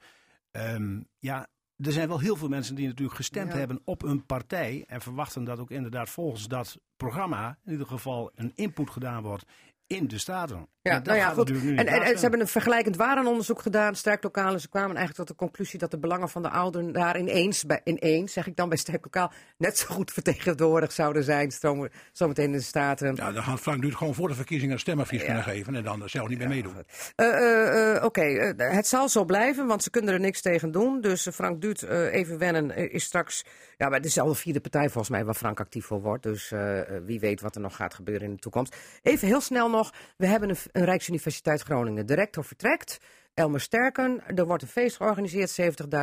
Ehm, ja, er zijn wel heel veel mensen die natuurlijk gestemd Ja. hebben op een partij. En verwachten dat ook inderdaad volgens dat programma in ieder geval een input gedaan wordt in de Staten. Ja, nou ja, gaat goed. En, en, en ze hebben een vergelijkend warenonderzoek gedaan, sterk lokaal. En ze kwamen eigenlijk tot de conclusie dat de belangen van de ouderen daar ineens, bij, ineens zeg ik dan bij sterk lokaal, net zo goed vertegenwoordigd zouden zijn stromen- zometeen in de Staten. Ja, dan gaat Frank Duurt gewoon voor de verkiezingen een stemadvies kunnen geven en dan zelf niet meer meedoen. Eh, eh, eh, Oké, het zal zo blijven, want ze kunnen er niks tegen doen. Dus Frank Duut, eh, even wennen, is straks... Ja, maar het is al de vierde partij volgens mij waar Frank actief voor wordt. Dus wie weet wat er nog gaat gebeuren in de toekomst. Even heel snel nog, we hebben een, een Rijksuniversiteit Groningen. De rector vertrekt, Elmer Sterken. Er wordt een feest georganiseerd,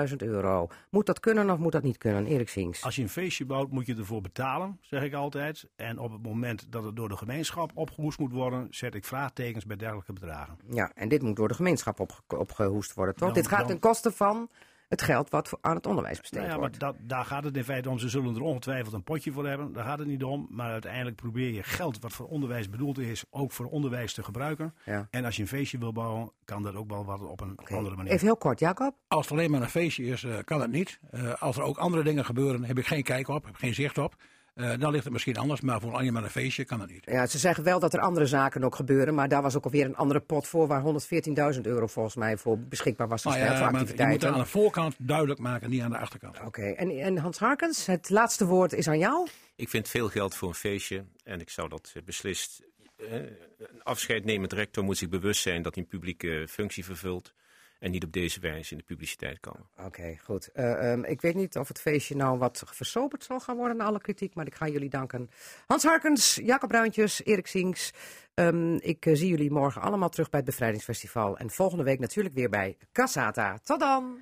70.000 euro. Moet dat kunnen of moet dat niet kunnen? Erik Sings. Als je een feestje bouwt, moet je ervoor betalen, zeg ik altijd. En op het moment dat het door de gemeenschap opgehoest moet worden, zet ik vraagtekens bij dergelijke bedragen. Ja, en dit moet door de gemeenschap opge- opgehoest worden, toch? Dan- dit gaat dan- ten koste van het geld wat voor- aan het onderwijs besteed Nou ja, wordt. maar dat, daar gaat het in feite om. Ze zullen er ongetwijfeld een potje voor hebben. Daar gaat het niet om. Maar uiteindelijk probeer je geld wat voor onderwijs bedoeld is, ook voor onderwijs te gebruiken. Ja. En als je een feestje wil bouwen, kan dat ook wel wat op een andere manier. Even heel kort, Jacob. Als het alleen maar een feestje is, eh, kan het niet. Eh, als er ook andere dingen gebeuren, heb ik geen kijk op, heb geen zicht op. Eh, dan ligt het misschien anders, maar voor alleen maar een feestje kan het niet. Ja, ze zeggen wel dat er andere zaken ook gebeuren, maar daar was ook alweer een andere pot voor waar 114.000 euro volgens mij voor beschikbaar was Nou gesteld ja, voor maar je moet activiteiten. het aan de voorkant duidelijk maken, niet aan de achterkant. Oké, en, en Hans Harkens, het laatste woord is aan jou. Ik vind veel geld voor een feestje en ik zou dat eh, beslist. eh, Een afscheid nemend rector moet zich bewust zijn dat hij een publieke functie vervult. En niet op deze wijze in de publiciteit komen. Oké, goed. Ehm, ik weet niet of het feestje nou wat versoberd zal gaan worden na alle kritiek, maar ik ga jullie danken. Hans Harkens, Jacob Bruintjes, Erik Sings. Ehm, ik eh, zie jullie morgen allemaal terug bij het Bevrijdingsfestival. En volgende week natuurlijk weer bij Cassata. Tot dan!